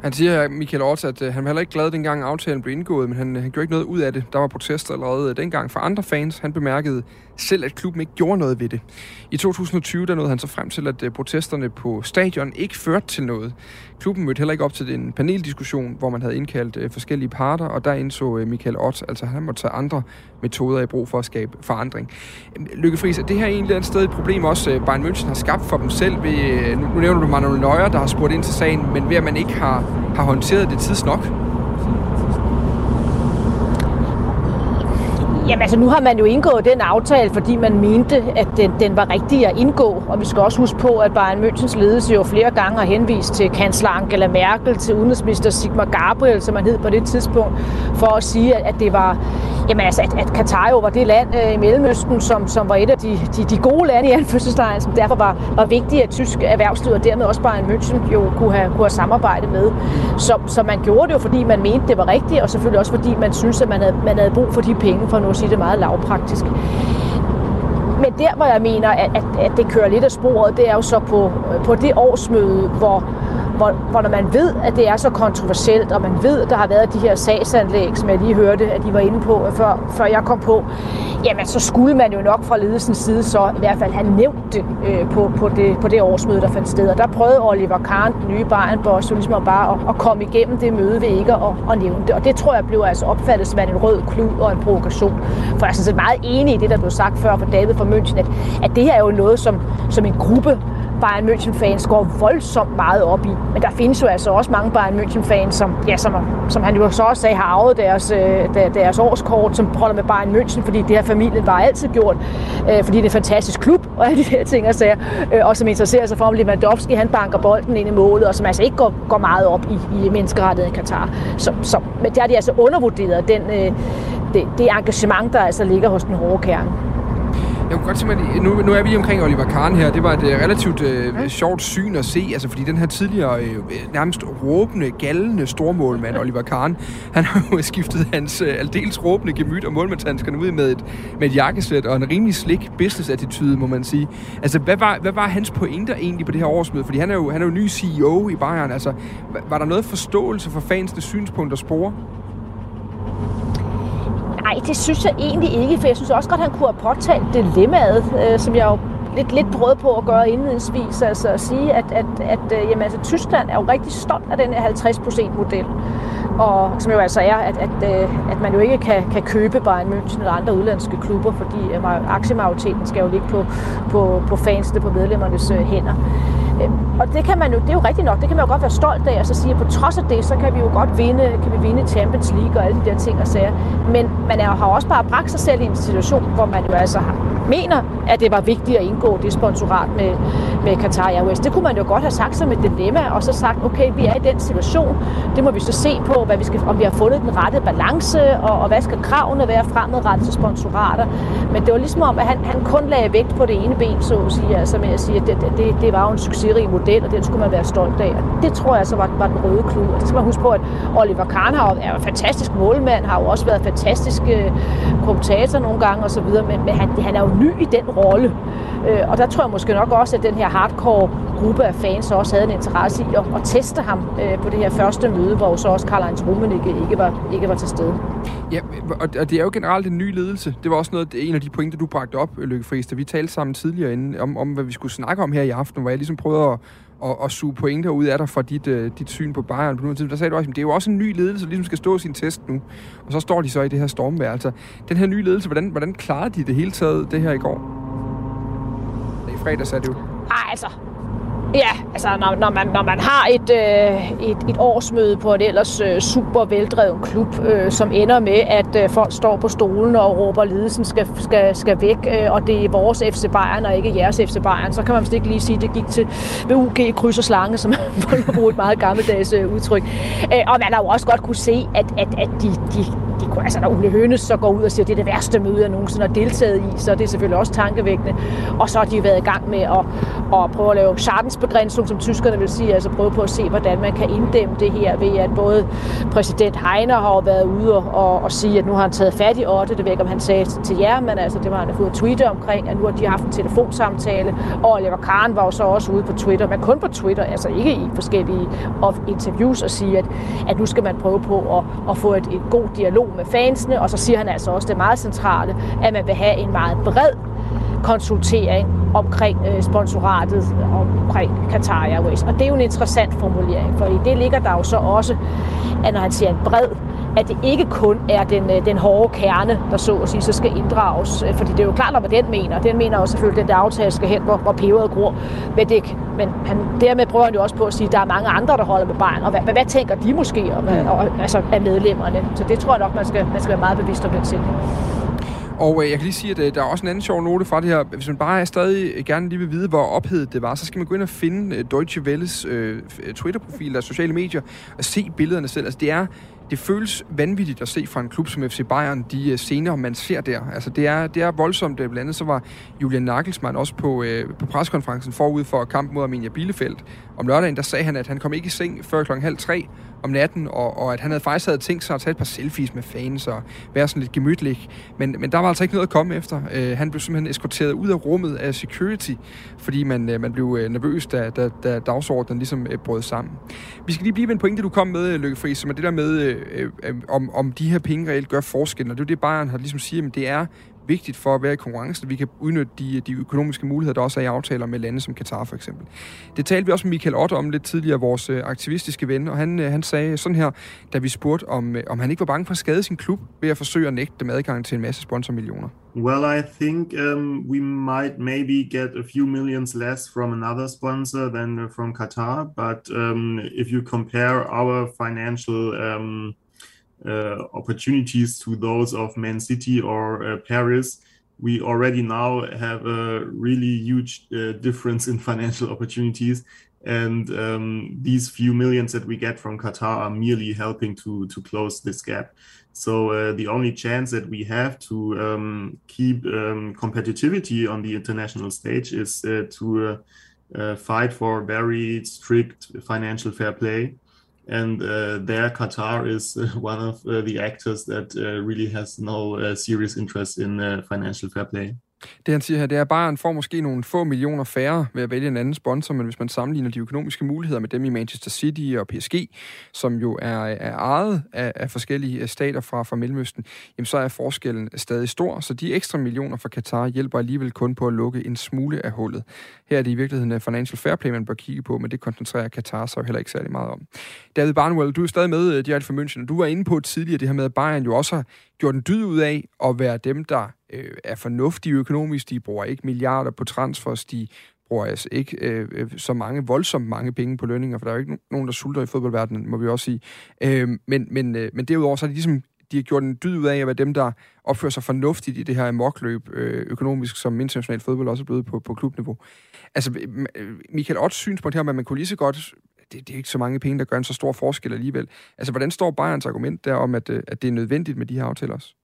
Han siger, Michael Ort, at øh, han var heller ikke glad, dengang aftalen blev indgået, men han, øh, han gjorde ikke noget ud af det. Der var protester allerede øh, dengang fra andre fans. Han bemærkede selv, at klubben ikke gjorde noget ved det. I 2020 der nåede han så frem til, at øh, protesterne på stadion ikke førte til noget. Klubben mødte heller ikke op til en paneldiskussion, hvor man havde indkaldt øh, forskellige parter, og der indså øh, Michael Ott, altså han måtte tage andre metoder i brug for at skabe forandring. Øhm, Lykke Friis, er det her egentlig et sted et problem også Bayern München har skabt for dem selv? Ved, nu nævner du Manuel Neuer, der har spurgt ind til sagen, men ved at man ikke har har, har håndteret det tidsnok? Jamen altså, nu har man jo indgået den aftale, fordi man mente, at den, den var rigtig at indgå. Og vi skal også huske på, at Bayern Münchens ledelse jo flere gange har henvist til kansler Angela Merkel, til udenrigsminister Sigmar Gabriel, som han hed på det tidspunkt, for at sige, at det var, jamen altså, at, at Katar jo var det land øh, i Mellemøsten, som, som var et af de, de, de gode lande i <laughs> anførselstegn, som derfor var, var vigtigt, at tysk erhvervsliv og dermed også Bayern München jo kunne have, kunne have samarbejde med. Så, så man gjorde det jo, fordi man mente, det var rigtigt, og selvfølgelig også fordi man synes, at man havde, man havde brug for de penge for noget sige det meget lavpraktisk. Men der, hvor jeg mener, at, at, at det kører lidt af sporet, det er jo så på, på det årsmøde, hvor hvor, hvor når man ved, at det er så kontroversielt, og man ved, at der har været de her sagsanlæg, som jeg lige hørte, at de var inde på, øh, før, før jeg kom på, jamen så skulle man jo nok fra ledelsens side så i hvert fald have nævnt det øh, på, på, det, på det årsmøde, der fandt sted. Og der prøvede Oliver Kahn, den nye Bayern-boss, jo ligesom bare at, at komme igennem det møde ved ikke at, at nævne det. Og det tror jeg blev altså opfattet som en rød klud og en provokation. For jeg er sådan set meget enig i det, der blev sagt før fra David fra München, at, at det her er jo noget, som, som en gruppe Bayern München-fans går voldsomt meget op i. Men der findes jo altså også mange Bayern München-fans, som, ja, som, som han jo så også sagde, har arvet deres, øh, deres årskort, som holder med Bayern München, fordi det har familien bare altid gjort, øh, fordi det er en fantastisk klub, og alle de der ting og sager, øh, og som interesserer sig for, om Lewandowski han banker bolden ind i målet, og som altså ikke går, går meget op i, i menneskerettigheder i Katar. Så, så, men der har de altså undervurderet den, det, det engagement, der altså ligger hos den hårde kerne. Jeg kunne godt tænke mig, nu, nu er vi omkring Oliver Kahn her. Det var et uh, relativt uh, sjovt syn at se, altså fordi den her tidligere uh, nærmest råbende, gallende stormålmand Oliver Kahn, han har jo <laughs> skiftet hans uh, aldeles råbende gemyt og målmandshandskerne ud med et, med et jakkesæt og en rimelig slik business-attitude, må man sige. Altså, hvad var, hvad var hans pointer egentlig på det her årsmøde? Fordi han er jo, han er jo ny CEO i Bayern. Altså, var der noget forståelse for fansens synspunkter spore? Nej, det synes jeg egentlig ikke, for jeg synes også godt, at han kunne have påtalt dilemmaet, øh, som jeg jo lidt, lidt prøvede på at gøre indledningsvis, altså at sige, at, at, at øh, jamen, altså, Tyskland er jo rigtig stolt af den her 50%-model, og som jo altså er, at, at, øh, at man jo ikke kan, kan købe Bayern München eller andre udlandske klubber, fordi øh, aktiemajoriteten skal jo ligge på, på, på fansene, på medlemmernes øh, hænder. Øhm, og det kan man jo, det er jo rigtigt nok, det kan man jo godt være stolt af, og så sige, at på trods af det, så kan vi jo godt vinde, kan vi vinde Champions League og alle de der ting og sager. Men man er, har også bare bragt sig selv i en situation, hvor man jo altså har, mener, at det var vigtigt at indgå det sponsorat med, med Qatar Airways. Det kunne man jo godt have sagt som et dilemma, og så sagt, okay, vi er i den situation, det må vi så se på, hvad vi skal, om vi har fundet den rette balance, og, og hvad skal kravene være fremadrettet til sponsorater. Men det var ligesom om, at han, han kun lagde vægt på det ene ben, så at sige, altså med at sige, at det, det, det var jo en succesrig model, og den skulle man være stolt af. Og det tror jeg så var, var den røde klud. Og det skal man huske på, at Oliver Kahn er jo en fantastisk målmand, har jo også været fantastisk øh, kommentator nogle gange osv., men, men han, han er jo ny i den rolle. Øh, og der tror jeg måske nok også, at den her hardcore gruppe af fans også havde en interesse i at, at teste ham øh, på det her første møde, hvor så også Karl-Heinz Rummenigge ikke var, ikke var til stede. Ja, og det er jo generelt en ny ledelse. Det var også noget, en af de pointer, du bragte op, Lykke Friis, da vi talte sammen tidligere inden, om, om, hvad vi skulle snakke om her i aften, hvor jeg ligesom prøvede at, at, at suge pointer ud af dig fra dit, uh, dit syn på Bayern på Der sagde du også, at det er jo også en ny ledelse, der ligesom skal stå sin test nu. Og så står de så i det her stormvær. Altså, den her nye ledelse, hvordan, hvordan klarede de det hele taget, det her i går? I fredags er det jo. Ej, altså, Ja, altså når, når, man, når man har et, øh, et, et årsmøde på en ellers øh, super veldrevet klub, øh, som ender med, at øh, folk står på stolen og råber, at ledelsen skal, skal, skal væk, øh, og det er vores FC Bayern og ikke jeres FC Bayern, så kan man vist ikke lige sige, at det gik til VUG UG kryds og slange, som <laughs> man bruger et meget gammeldags øh, udtryk. Øh, og man har jo også godt kunne se, at, at, at de, de, altså når Ole Hønes så går ud og siger, at det er det værste møde, jeg nogensinde har deltaget i, så det er selvfølgelig også tankevækkende. Og så har de været i gang med at, at prøve at lave Schadensbegrænsning, som tyskerne vil sige, altså prøve på at se, hvordan man kan inddæmme det her ved, at både præsident Heiner har været ude og, og, og sige, at nu har han taget fat i Otte, det ved ikke, om han sagde til jer, men altså, det var han fået tweete omkring, at nu har de haft en telefonsamtale, og Oliver Kahn var jo så også ude på Twitter, men kun på Twitter, altså ikke i forskellige interviews, og sige, at, at nu skal man prøve på at, at få et, et god dialog med fansene, og så siger han altså også det meget centrale, at man vil have en meget bred konsultering omkring øh, sponsoratet omkring Qatar Airways. Og det er jo en interessant formulering, for i det ligger der jo så også, at når han siger en bred, at det ikke kun er den, øh, den hårde kerne, der så at sige, så skal inddrages. Øh, fordi det er jo klart, hvad den mener. Den mener jo selvfølgelig, at den der aftale skal hen, hvor, hvor peberet gror. Men, det, men han, dermed prøver han jo også på at sige, at der er mange andre, der holder med Bayern. Og hvad, hvad, hvad tænker de måske om, og, altså, af medlemmerne? Så det tror jeg nok, man skal, man skal være meget bevidst om den sætning. Og øh, jeg kan lige sige, at øh, der er også en anden sjov note fra det her. Hvis man bare er stadig øh, gerne lige vil vide, hvor ophedet det var, så skal man gå ind og finde øh, Deutsche Welles øh, øh, Twitter-profil og sociale medier og se billederne selv. Altså det er det føles vanvittigt at se fra en klub som FC Bayern, de øh, scener, man ser der. Altså, det er, det er voldsomt. Øh, blandt andet så var Julian Nagelsmann også på, øh, på preskonferencen forud for kampen mod Arminia Bielefeld. Om lørdagen, der sagde han, at han kom ikke i seng før klokken halv tre om natten, og, og at han havde faktisk havde tænkt sig at tage et par selfies med fans og være sådan lidt gemytlig. Men, men der var altså ikke noget at komme efter. Øh, han blev simpelthen eskorteret ud af rummet af security, fordi man, øh, man blev øh, nervøs, da, da, da dagsordenen ligesom øh, brød sammen. Vi skal lige blive ved en pointe, du kom med, øh, Løkke Friis, som er det der med, øh, øh, om, om de her penge reelt gør forskellen. Og det er jo det, Bayern har ligesom siger, at det er vigtigt for at være i konkurrencen, at vi kan udnytte de, de økonomiske muligheder, der også er i aftaler med lande som Katar for eksempel. Det talte vi også med Michael Otto om lidt tidligere, vores øh, aktivistiske ven, og han, øh, han sagde sådan her, da vi spurgte, om, øh, om han ikke var bange for at skade sin klub ved at forsøge at nægte dem adgang til en masse sponsormillioner. Well, I think um, we might maybe get a few millions less from another sponsor than uh, from Qatar, but um, if you compare our financial um, uh, opportunities to those of Man City or uh, Paris, we already now have a really huge uh, difference in financial <laughs> opportunities. And um, these few millions that we get from Qatar are merely helping to, to close this gap. So uh, the only chance that we have to um, keep um, competitivity on the international stage is uh, to uh, fight for very strict financial fair play and uh, there Qatar is uh, <laughs> one of uh, the actors that uh, really has no serious interest in financial fair play. Det han siger her, det er at Bayern får måske nogle få millioner færre ved at vælge en anden sponsor, men hvis man sammenligner de økonomiske muligheder med dem i Manchester City og PSG, som jo er, er ejet af, af forskellige øh, stater fra, fra Mellemøsten, jamen så er forskellen stadig stor, så de ekstra millioner fra Katar hjælper alligevel kun på at lukke en smule af hullet. Her er det i virkeligheden øh, financial fair play, man bør kigge på, men det koncentrerer Katar sig jo heller ikke særlig meget om. David Barnwell, du er stadig med, øh, direkte de München, og du var inde på tidligere det her med, at Bayern jo også har gjort en dyd ud af at være dem, der øh, er fornuftige økonomisk. De bruger ikke milliarder på transfers, de bruger altså ikke øh, øh så mange, voldsomt mange penge på lønninger, for der er jo ikke nogen, der sulter i fodboldverdenen, må vi også sige. Øh, men, men, øh, men derudover så er de ligesom de har gjort en dyd ud af at være dem, der opfører sig fornuftigt i det her amokløb øh, økonomisk, som international fodbold også er blevet på, på klubniveau. Altså, øh, Michael Otts synspunkt her, at man kunne lige så godt det, det er ikke så mange penge, der gør en så stor forskel alligevel. Altså, hvordan står Bayerns argument der om, at, øh, at det er nødvendigt med de her aftaler også?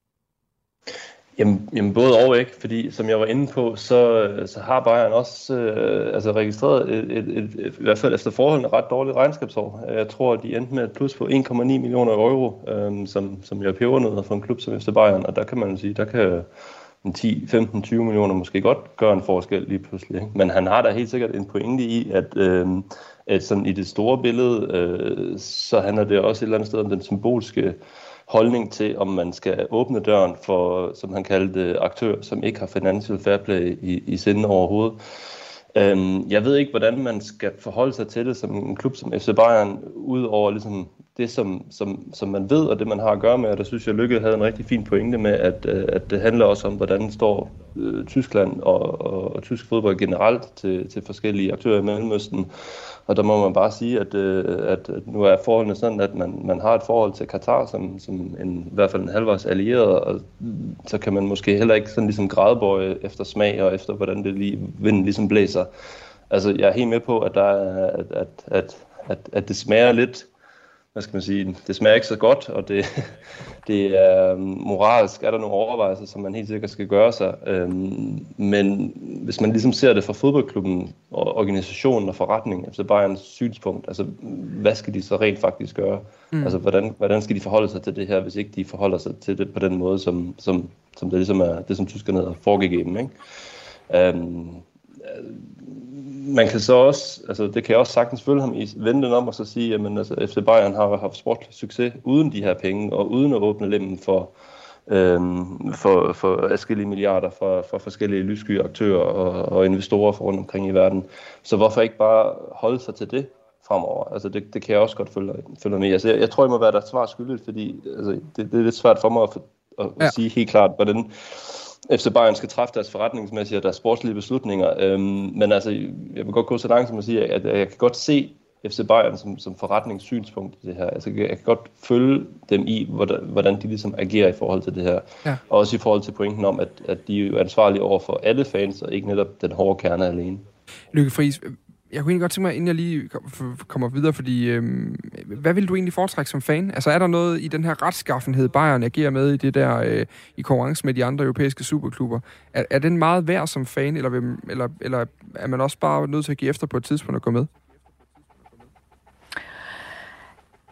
Jamen, jamen både og ikke, fordi som jeg var inde på, så, øh, så har Bayern også øh, altså registreret et, et, et, et, i hvert fald efter forholdene ret dårligt regnskabsår. Jeg tror, de endte med et plus på 1,9 millioner euro, øh, som, som jeg pebernødder for en klub som efter Bayern, og der kan man sige, der kan 10, 15, 20 millioner måske godt gøre en forskel lige pludselig. Ikke? Men han har da helt sikkert en pointe i, at, øh, at sådan i det store billede, øh, så handler det også et eller andet sted om den symbolske holdning til, om man skal åbne døren for, som han kaldte aktører, som ikke har financial fair play i, i sinde overhovedet. Øhm, jeg ved ikke, hvordan man skal forholde sig til det som en klub som FC Bayern, udover ligesom det, som, som, som man ved, og det, man har at gøre med. Og der synes jeg, Lykke havde en rigtig fin pointe med, at, øh, at det handler også om, hvordan står øh, Tyskland og, og, og tysk fodbold generelt til, til forskellige aktører i Mellemøsten. Og der må man bare sige, at, øh, at, nu er forholdene sådan, at man, man har et forhold til Katar som, som en, i hvert fald en halvvejs allieret, og så kan man måske heller ikke sådan ligesom gradbøje efter smag og efter, hvordan det lige, vinden ligesom blæser. Altså, jeg er helt med på, at, der er, at, at, at, at, at det smager lidt hvad skal man sige, det smager ikke så godt, og det, <laughs> det er moralsk, er der nogle overvejelser, som man helt sikkert skal gøre sig. Øhm, men hvis man ligesom ser det fra fodboldklubben, og organisationen og forretningen, altså Bayerns synspunkt, altså hvad skal de så rent faktisk gøre? Mm. Altså hvordan, hvordan skal de forholde sig til det her, hvis ikke de forholder sig til det på den måde, som, som, som det ligesom er, det som tyskerne har foregegeben, ikke? Øhm, man kan så også, altså det kan jeg også sagtens følge ham i, vende den om og så sige, jamen altså FC Bayern har haft sportlig succes uden de her penge, og uden at åbne lemmen for, øhm, for, for adskillige milliarder fra, fra forskellige lyssky aktører og, og investorer fra rundt omkring i verden. Så hvorfor ikke bare holde sig til det fremover? Altså det, det kan jeg også godt følge, følge med. Altså jeg, jeg tror, jeg må være der svar skyldigt, fordi altså, det, det er lidt svært for mig at, at, at ja. sige helt klart, hvordan FC Bayern skal træffe deres forretningsmæssige og deres sportslige beslutninger. Øhm, men altså, jeg vil godt gå så langt som at sige, at jeg kan godt se FC Bayern som, som forretningssynspunkt i det her. Altså, jeg kan godt følge dem i, hvordan de ligesom agerer i forhold til det her. Ja. Og også i forhold til pointen om, at, at de er ansvarlige over for alle fans, og ikke netop den hårde kerne alene. Lykke Friis, jeg kunne egentlig godt tænke mig, inden jeg lige kommer videre, fordi øhm, hvad vil du egentlig foretrække som fan? Altså er der noget i den her retskaffenhed, Bayern agerer med i det der øh, i konkurrence med de andre europæiske superklubber? Er, er den meget værd som fan, eller, vil, eller, eller er man også bare nødt til at give efter på et tidspunkt og gå med?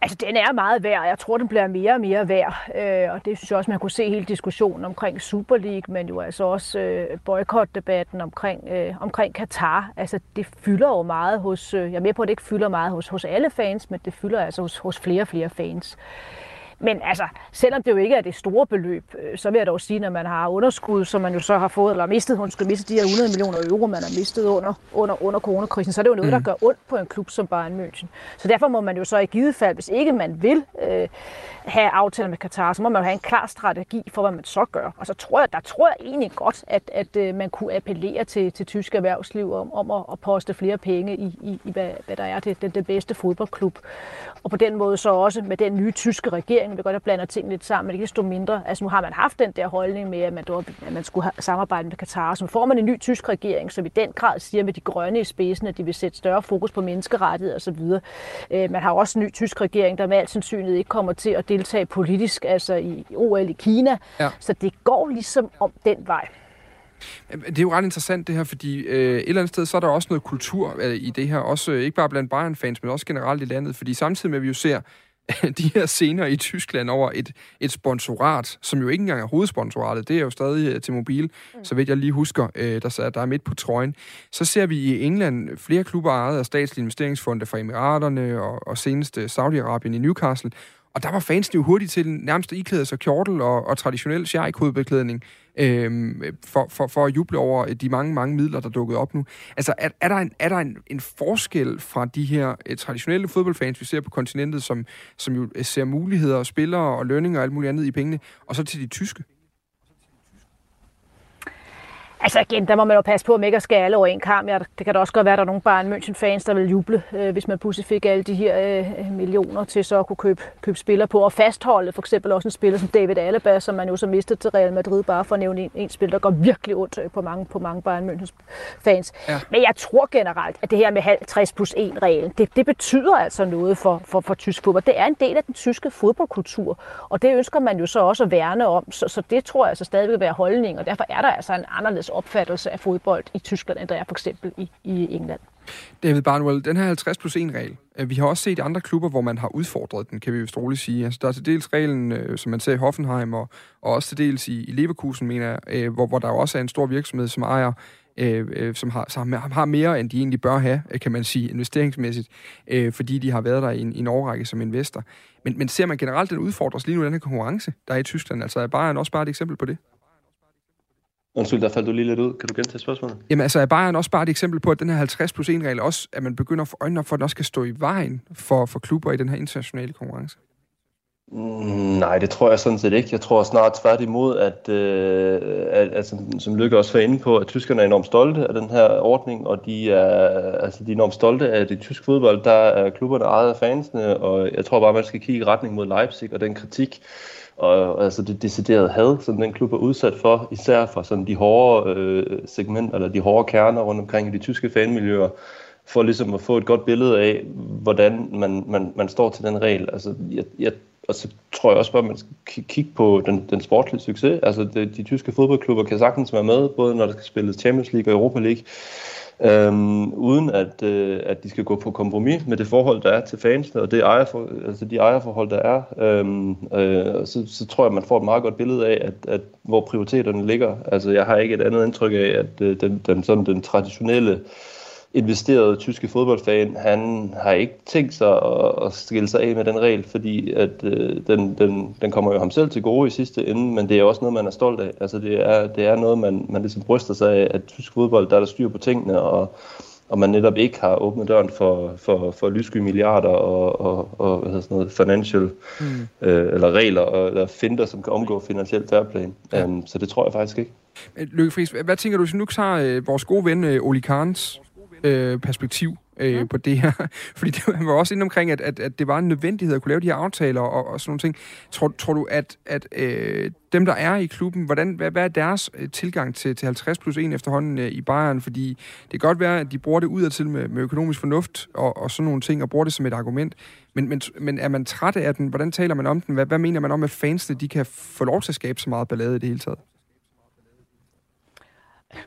Altså, den er meget værd, og jeg tror, den bliver mere og mere værd. Øh, og det synes jeg også, man kunne se hele diskussionen omkring Super League, men jo altså også øh, boykotdebatten omkring, øh, omkring Katar. Altså, det fylder jo meget hos... Øh, jeg er med på, at det ikke fylder meget hos, hos alle fans, men det fylder altså hos, hos flere og flere fans. Men altså, selvom det jo ikke er det store beløb, øh, så vil jeg dog sige, når man har underskud, som man jo så har fået, eller mistet, hun skal miste de her 100 millioner euro, man har mistet under, under, under coronakrisen, så er det jo noget, mm. der gør ondt på en klub som Bayern München. Så derfor må man jo så i givet fald, hvis ikke man vil øh, have aftaler med Katar, så må man jo have en klar strategi for, hvad man så gør. Og så tror jeg, der tror jeg egentlig godt, at, at øh, man kunne appellere til, til tysk erhvervsliv om, om at, at poste flere penge i, i, i hvad, hvad der er det, den, den bedste fodboldklub. Og på den måde så også med den nye tyske regering, vi godt have blander tingene lidt sammen, men ikke desto mindre. Altså nu har man haft den der holdning med, at man, at man skulle samarbejde med Katar. Så får man en ny tysk regering, som i den grad siger med de grønne i spidsen, at de vil sætte større fokus på menneskerettigheder osv. Øh, man har også en ny tysk regering, der med al sandsynlighed ikke kommer til at deltage politisk, altså i OL i Kina. Ja. Så det går ligesom om den vej. Det er jo ret interessant det her, fordi øh, et eller andet sted, så er der også noget kultur øh, i det her, også øh, ikke bare blandt Bayern-fans, men også generelt i landet, fordi samtidig med, at vi jo ser <laughs> de her scener i Tyskland over et, et sponsorat, som jo ikke engang er hovedsponsoratet, det er jo stadig øh, til mobil, mm. så vidt jeg lige husker, øh, der, der er midt på trøjen. Så ser vi i England flere klubber ejet af statslige investeringsfonde fra Emiraterne og, og senest Saudi-Arabien i Newcastle, og der var fansene jo hurtigt til nærmest at iklæde sig kjortel og, og traditionel sheik-hovedbeklædning øh, for, for, for at juble over øh, de mange, mange midler, der dukkede op nu. Altså, er, er der, en, er der en, en forskel fra de her uh, traditionelle fodboldfans, vi ser på kontinentet, som, som jo øh, ser muligheder og spillere og lønninger og alt muligt andet i pengene, og så til de tyske? Altså igen, der må man jo passe på, at man ikke skal alle over en kamp. Ja, det kan da også godt være, at der er nogle Bayern München-fans, der vil juble, øh, hvis man pludselig fik alle de her øh, millioner til så at kunne købe, købe spillere på. Og fastholde for eksempel også en spiller som David Alaba, som man jo så mistede til Real Madrid, bare for at nævne en, en spiller, der går virkelig ondt øh, på mange, på mange Bayern München-fans. Ja. Men jeg tror generelt, at det her med 50 plus 1-reglen, det, det betyder altså noget for, for, for tysk fodbold. Det er en del af den tyske fodboldkultur, og det ønsker man jo så også at værne om. Så, så det tror jeg altså stadig vil være holdning, og derfor er der altså en anderledes opfattelse af fodbold i Tyskland, end der er for eksempel i, i England. David Barnwell, den her 50 plus 1 regel, øh, vi har også set andre klubber, hvor man har udfordret den, kan vi jo roligt sige. Altså, der er til dels reglen, øh, som man ser i Hoffenheim, og, og også til dels i, i Leverkusen, mener jeg, øh, hvor, hvor der også er en stor virksomhed, som ejer øh, som, har, som har mere, end de egentlig bør have, kan man sige, investeringsmæssigt, øh, fordi de har været der i en, i en årrække som investor. Men, men ser man generelt den udfordres lige nu, den her konkurrence, der er i Tyskland? Altså er Bayern også bare et eksempel på det? Undskyld, der faldt du lige lidt ud. Kan du gentage spørgsmålet? Jamen altså, er Bayern også bare et eksempel på, at den her 50 plus 1 regel også, at man begynder at få øjnene op for, at den også skal stå i vejen for, for klubber i den her internationale konkurrence? Mm, nej, det tror jeg sådan set ikke. Jeg tror snart tværtimod, at, øh, at, at som, som Lykke også var inde på, at tyskerne er enormt stolte af den her ordning, og de er, altså, de er enormt stolte af det tyske fodbold. Der er klubberne ejet af fansene, og jeg tror bare, man skal kigge i retning mod Leipzig og den kritik, og altså det deciderede had, som den klub er udsat for, især fra sådan de hårde øh, segmenter, eller de hårde kerner rundt omkring i de tyske fanmiljøer, for ligesom at få et godt billede af, hvordan man, man, man står til den regel. Altså, jeg, jeg, og så tror jeg også bare, at man skal kigge på den, den sportlige succes. Altså, det, de tyske fodboldklubber kan sagtens være med, både når der skal spilles Champions League og Europa League øhm, uden at, øh, at de skal gå på kompromis med det forhold, der er til fansene, og det ejerfor, altså de ejerforhold, der er. Øhm, øh, så, så tror jeg, man får et meget godt billede af, at, at hvor prioriteterne ligger. Altså, jeg har ikke et andet indtryk af, at øh, den, den, sådan, den traditionelle investerede tyske fodboldfan, han har ikke tænkt sig at, at skille sig af med den regel, fordi at øh, den, den, den kommer jo ham selv til gode i sidste ende, men det er også noget, man er stolt af. Altså det er, det er noget, man, man ligesom bryster sig af, at tysk fodbold, der er der styr på tingene, og, og man netop ikke har åbnet døren for, for, for lyssky milliarder og, og, og hvad hedder sådan noget, financial, mm. øh, eller regler, og, eller finder, som kan omgå finansielt fairplan. Ja. Um, så det tror jeg faktisk ikke. Lykke Friis, hvad tænker du, hvis nu tager øh, vores gode ven øh, Oli Karns øh, perspektiv øh, mm. på det her. <laughs> Fordi det, han var også inde omkring, at, at, at det var en nødvendighed at kunne lave de her aftaler og, og sådan nogle ting. Tror, tror du, at, at øh, dem, der er i klubben, hvordan, hvad, hvad er deres øh, tilgang til, til 50 plus 1 efterhånden øh, i Bayern? Fordi det kan godt være, at de bruger det udadtil med, med økonomisk fornuft og, og sådan nogle ting, og bruger det som et argument. Men, men, men er man træt af den? Hvordan taler man om den? Hvad, hvad mener man om, at fansene de kan få lov til at skabe så meget ballade i det hele taget?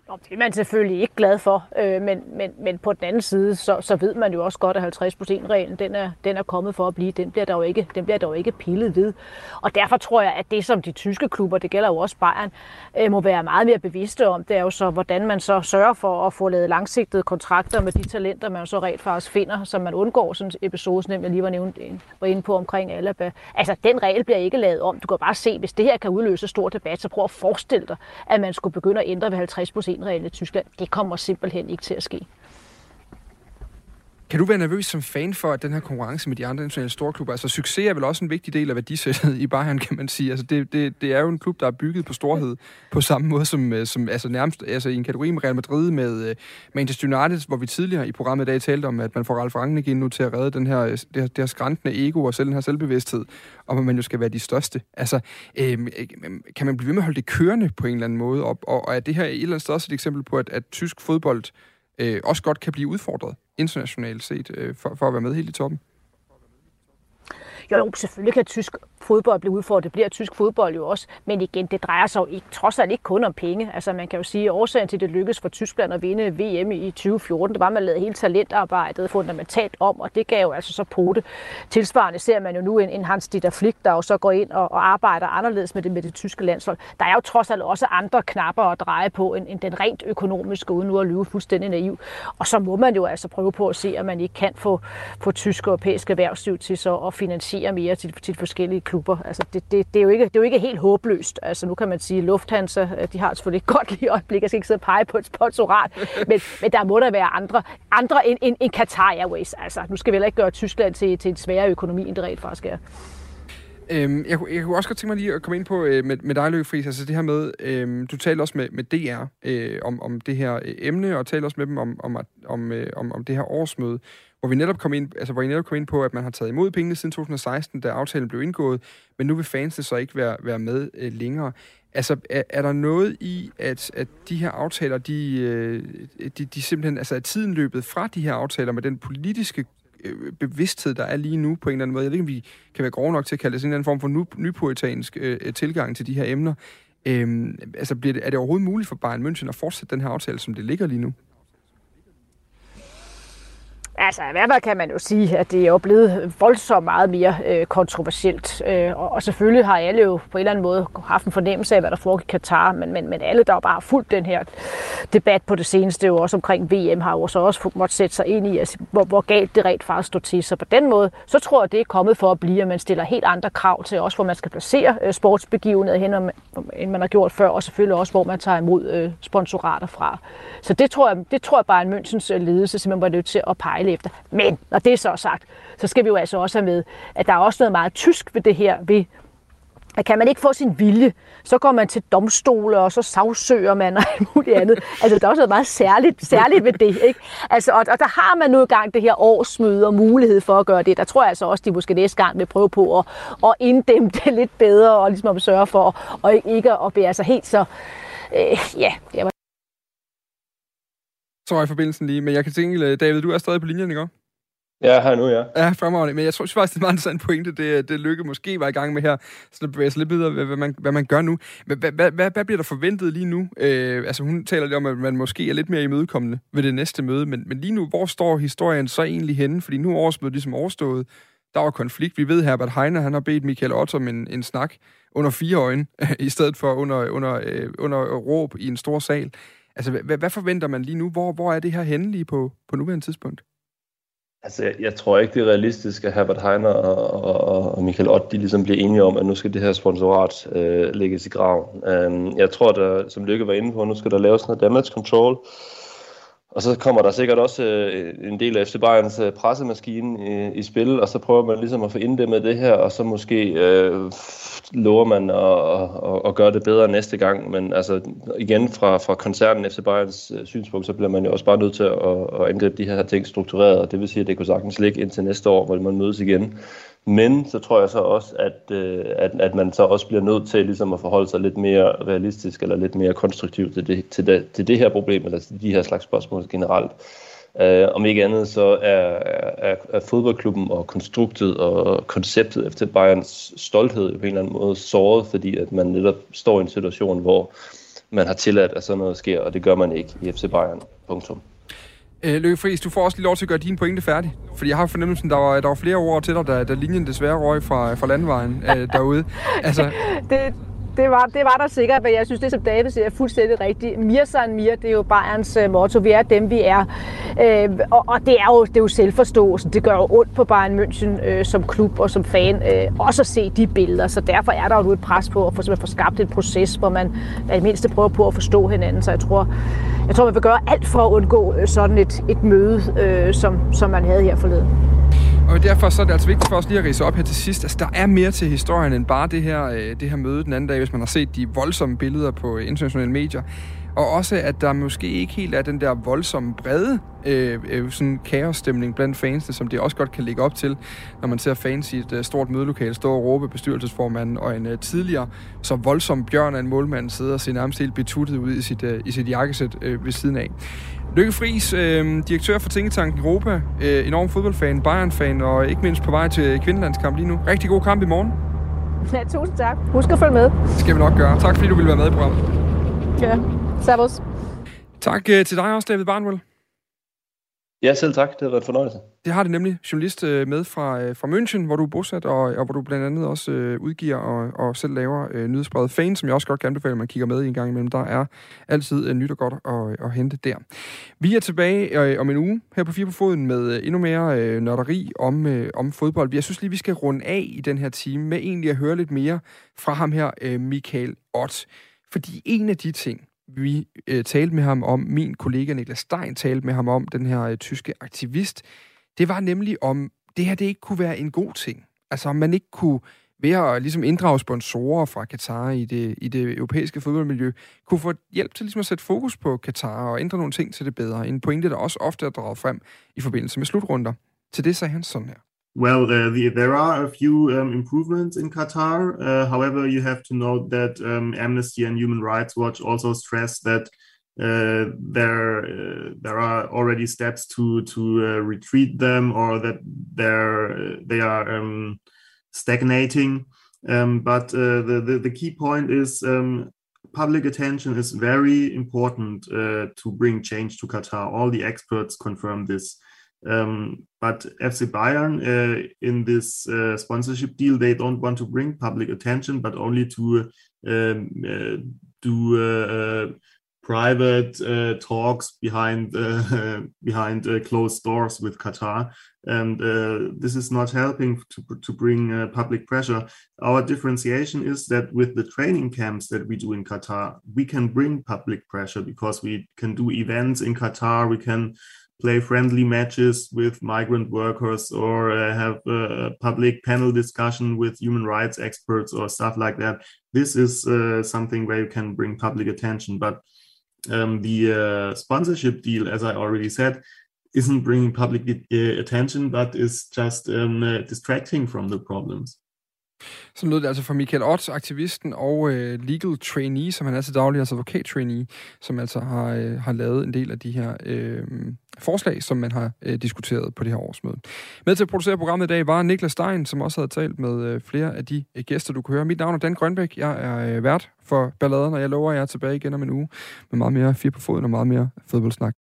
Nå, det er man selvfølgelig ikke glad for, øh, men, men, men på den anden side, så, så ved man jo også godt, at 50% reglen den er, den er kommet for at blive. Den bliver, der jo ikke, den bliver der jo ikke pillet ved. Og derfor tror jeg, at det som de tyske klubber, det gælder jo også Bayern, øh, må være meget mere bevidste om, det er jo så, hvordan man så sørger for at få lavet langsigtede kontrakter med de talenter, man så rent faktisk finder, så man undgår sådan en episode, som jeg lige var, nævnt, var inde på omkring Alaba. Altså, den regel bliver ikke lavet om. Du kan bare se, hvis det her kan udløse stor debat, så prøv at forestille dig, at man skulle begynde at ændre ved 50 procent i Tyskland. Det kommer simpelthen ikke til at ske. Kan du være nervøs som fan for, at den her konkurrence med de andre internationale storklubber, altså succes er vel også en vigtig del af værdisættet i Bayern, kan man sige. Altså det, det, det er jo en klub, der er bygget på storhed på samme måde som, øh, som altså nærmest altså i en kategori med Real Madrid, med øh, Manchester United, hvor vi tidligere i programmet i dag talte om, at man får Ralf Rangnick ind nu til at redde den her, øh, det, her, det her skræntende ego og selv den her selvbevidsthed, om at man jo skal være de største. Altså, øh, kan man blive ved med at holde det kørende på en eller anden måde? Og, og, og er det her et eller andet sted også et eksempel på, at, at tysk fodbold øh, også godt kan blive udfordret internationalt set, øh, for, for at være med helt i toppen? Jo, jo, selvfølgelig kan tysk fodbold blive udfordret. Det bliver tysk fodbold jo også. Men igen, det drejer sig jo ikke, trods alt ikke kun om penge. Altså man kan jo sige, at årsagen til, at det lykkedes for Tyskland at vinde VM i 2014, det var, at man lavede hele talentarbejdet fundamentalt om, og det gav jo altså så pote. Tilsvarende ser man jo nu en, en Hans Dieter Flick, der jo så går ind og, og arbejder anderledes med det, med det tyske landshold. Der er jo trods alt også andre knapper at dreje på, end, end den rent økonomiske, uden nu at lyve fuldstændig naiv. Og så må man jo altså prøve på at se, at man ikke kan få, få tysk og europæisk erhvervsliv til så at finansiere mere til, til forskellige klubber. Altså, det, det, det, er jo ikke, det er jo ikke helt håbløst. Altså, nu kan man sige, at Lufthansa, øh, de har selvfølgelig et godt lige øjeblik. Jeg skal ikke sidde og pege på et sponsorat. men, men der må der være andre, andre end, end, end Qatar Airways. Altså, nu skal vi heller ikke gøre Tyskland til, til en sværere økonomi, end det rent faktisk er. Øhm, jeg, jeg kunne også godt tænke mig lige at komme ind på øh, med, med dig, Løkke Friis, altså det her med, øh, du talte også med, med DR øh, om, om det her øh, emne, og talte også med dem om, om, om, øh, om, om det her årsmøde hvor vi netop kom ind, altså hvor I netop kom ind på, at man har taget imod pengene siden 2016, da aftalen blev indgået, men nu vil fansene så ikke være, være med øh, længere. Altså, er, er der noget i, at, at de her aftaler, de, øh, de, de simpelthen, altså er tiden løbet fra de her aftaler med den politiske øh, bevidsthed, der er lige nu på en eller anden måde. Jeg ved ikke, om vi kan være grove nok til at kalde det sådan en form for ny, nypoetansk øh, tilgang til de her emner. Øhm, altså, bliver det, er det overhovedet muligt for Bayern München at fortsætte den her aftale, som det ligger lige nu? Altså, i hvert fald kan man jo sige, at det er jo blevet voldsomt meget mere øh, kontroversielt. Øh, og, og selvfølgelig har alle jo på en eller anden måde haft en fornemmelse af, hvad der foregik i Katar, men, men, men alle, der jo bare har fulgt den her debat på det seneste, jo også omkring VM, har jo så også måttet sætte sig ind i, altså, hvor, hvor galt det rent faktisk står til. Så på den måde, så tror jeg, det er kommet for at blive, at man stiller helt andre krav til også, hvor man skal placere øh, sportsbegivenheder hen, end man har gjort før, og selvfølgelig også, hvor man tager imod øh, sponsorater fra. Så det tror jeg, det tror jeg bare, at Münchens øh, ledelse simpelthen var nødt til at pege alle efter. Men når det er så sagt, så skal vi jo altså også have med, at der er også noget meget tysk ved det her, ved at kan man ikke få sin vilje, så går man til domstole, og så sagsøger man og <laughs> alt muligt andet. Altså, der er også noget meget særligt, særligt ved det, ikke? Altså, og, og der har man nu i gang det her årsmøde og mulighed for at gøre det. Der tror jeg altså også, de måske næste gang vil prøve på at, at inddæmme det lidt bedre, og ligesom at sørge for, og ikke at bære sig helt så... Øh, ja, det var så var i forbindelsen lige, men jeg kan tænke, David, du er stadig på linjen, ikke? Ja, her nu, ja. Ja, fremragende. Men jeg tror faktisk, det er en meget interessant pointe, det, det Lykke måske var i gang med her, så det bevæger sig lidt videre, hvad man, hvad man gør nu. Hvad, hvad, hvad, hvad bliver der forventet lige nu? Øh, altså, hun taler lidt om, at man måske er lidt mere imødekommende ved det næste møde, men, men lige nu, hvor står historien så egentlig henne? Fordi nu er årsmødet ligesom overstået. Der var konflikt. Vi ved, at Herbert Heiner, han har bedt Michael Otto om en, en snak under fire øjne, <laughs> i stedet for under, under, øh, under råb i en stor sal. Altså, hvad, hvad forventer man lige nu? Hvor, hvor er det her henne lige på, på nuværende tidspunkt? Altså, jeg, jeg tror ikke, det er realistisk, at Herbert Heiner og, og, og Michael Ott, de ligesom bliver enige om, at nu skal det her sponsorat øh, lægges i graven. Øh, jeg tror, der, som Lykke var inde på, nu skal der laves noget damage control, og så kommer der sikkert også øh, en del af FC Bayerns øh, pressemaskine i, i spil, og så prøver man ligesom at få inddæmmet det her, og så måske øh, lover man at, at, at gøre det bedre næste gang. Men altså igen fra, fra koncernen FC Bayerns øh, synspunkt, så bliver man jo også bare nødt til at, at angribe de her ting struktureret, og det vil sige, at det kunne sagtens ligge indtil næste år, hvor man mødes igen. Men så tror jeg så også, at, øh, at, at man så også bliver nødt til ligesom at forholde sig lidt mere realistisk eller lidt mere konstruktivt til det, til det, til det her problem, eller til de her slags spørgsmål generelt. Uh, om ikke andet så er, er, er fodboldklubben og konstruktet og konceptet efter Bayerns stolthed på en eller anden måde såret, fordi at man netop står i en situation, hvor man har tilladt, at sådan noget sker, og det gør man ikke i FC Bayern. Punktum. Øh, Løkke Friis, du får også lige lov til at gøre din pointe færdig. Fordi jeg har fornemmelsen, der var, der var flere ord til dig, da, da linjen desværre røg fra, fra landvejen øh, derude. <laughs> Altså... det, det var, det var der sikkert, men jeg synes, det som David siger er fuldstændig rigtigt. Mir san mir, det er jo Bayerns øh, motto. Vi er dem, vi er. Øh, og, og det er jo, det er jo selvforståelsen. Det gør jo ondt på Bayern München øh, som klub og som fan. øh, også at se de billeder. Så derfor er der jo nu et pres på at få, få skabt et proces, hvor man i mindste prøver på at forstå hinanden. Så jeg tror, jeg tror man vil gøre alt for at undgå øh, sådan et, et møde, øh, som, som man havde her forleden. Og derfor så er det altså vigtigt for os lige at rise op her til sidst. Altså, der er mere til historien end bare det her, øh, det her møde den anden dag, hvis man har set de voldsomme billeder på internationale medier. Og også, at der måske ikke helt er den der voldsomme brede øh, øh, sådan kaosstemning blandt fansene, som det også godt kan ligge op til, når man ser fans i et øh, stort mødelokale stå og råbe bestyrelsesformanden og en øh, tidligere så voldsom bjørn af en målmand sidder og ser nærmest helt betuttet ud i sit, øh, i sit jakkesæt øh, ved siden af. Lykke Friis, øh, direktør for Tænketanken Europa, øh, enorm fodboldfan, Bayern-fan og ikke mindst på vej til kvindelandskamp lige nu. Rigtig god kamp i morgen. Ja, tusind tak. Husk at følge med. Det skal vi nok gøre. Tak fordi du ville være med i programmet. Ja, servus. Tak øh, til dig også, David Barnwell. Ja, selv tak. Det har været en fornøjelse. Det har det nemlig. Journalist øh, med fra, øh, fra München, hvor du er bosat, og, og hvor du blandt andet også øh, udgiver og, og selv laver øh, nyhedsbrevet Fan, som jeg også godt kan anbefale, at man kigger med i en gang imellem. Der er altid øh, nyt og godt at, at hente der. Vi er tilbage øh, om en uge her på Fire på Foden med øh, endnu mere øh, nørderi om, øh, om fodbold. Jeg synes lige, vi skal runde af i den her time med egentlig at høre lidt mere fra ham her, øh, Michael Ott. Fordi en af de ting, vi øh, talte med ham om, min kollega Niklas Stein talte med ham om, den her øh, tyske aktivist, det var nemlig om, det her det ikke kunne være en god ting. Altså om man ikke kunne, ved at øh, ligesom inddrage sponsorer fra Katar i det, i det europæiske fodboldmiljø, kunne få hjælp til ligesom at sætte fokus på Katar og ændre nogle ting til det bedre. En pointe, der også ofte er draget frem i forbindelse med slutrunder. Til det sagde han sådan her. Well, uh, the, there are a few um, improvements in Qatar. Uh, however, you have to note that um, Amnesty and Human Rights Watch also stress that uh, there uh, there are already steps to to uh, retreat them, or that they're they are um, stagnating. Um, but uh, the, the, the key point is um, public attention is very important to bring change to Qatar. All the experts confirm this. Um, but FC Bayern, uh, in this uh, sponsorship deal, they don't want to bring public attention, but only to um, uh, do uh, uh, private talks behind <laughs> behind closed doors with Qatar, and this is not helping to to bring public pressure. Our differentiation is that with the training camps that we do in Qatar, we can bring public pressure because we can do events in Qatar. We can play friendly matches with migrant workers or uh, have a public panel discussion with human rights experts or stuff like that. This is uh, something where you can bring public attention. But um, the uh, sponsorship deal, as I already said, isn't bringing public uh, attention, but is just um, uh, distracting from the problems. Så lød det altså fra Michael Ott, aktivisten og øh, legal trainee, som han er til daglig, altså advokat trainee, som altså har, øh, har lavet en del af de her øh, forslag, som man har øh, diskuteret på det her årsmøde. Med til at producere programmet i dag var Niklas Stein, som også havde talt med øh, flere af de øh, gæster, du kunne høre. Mit navn er Dan Grønbæk. Jeg er øh, vært for balladen, og jeg lover, at jeg er tilbage igen om en uge med meget mere fire på foden og meget mere fodboldsnak.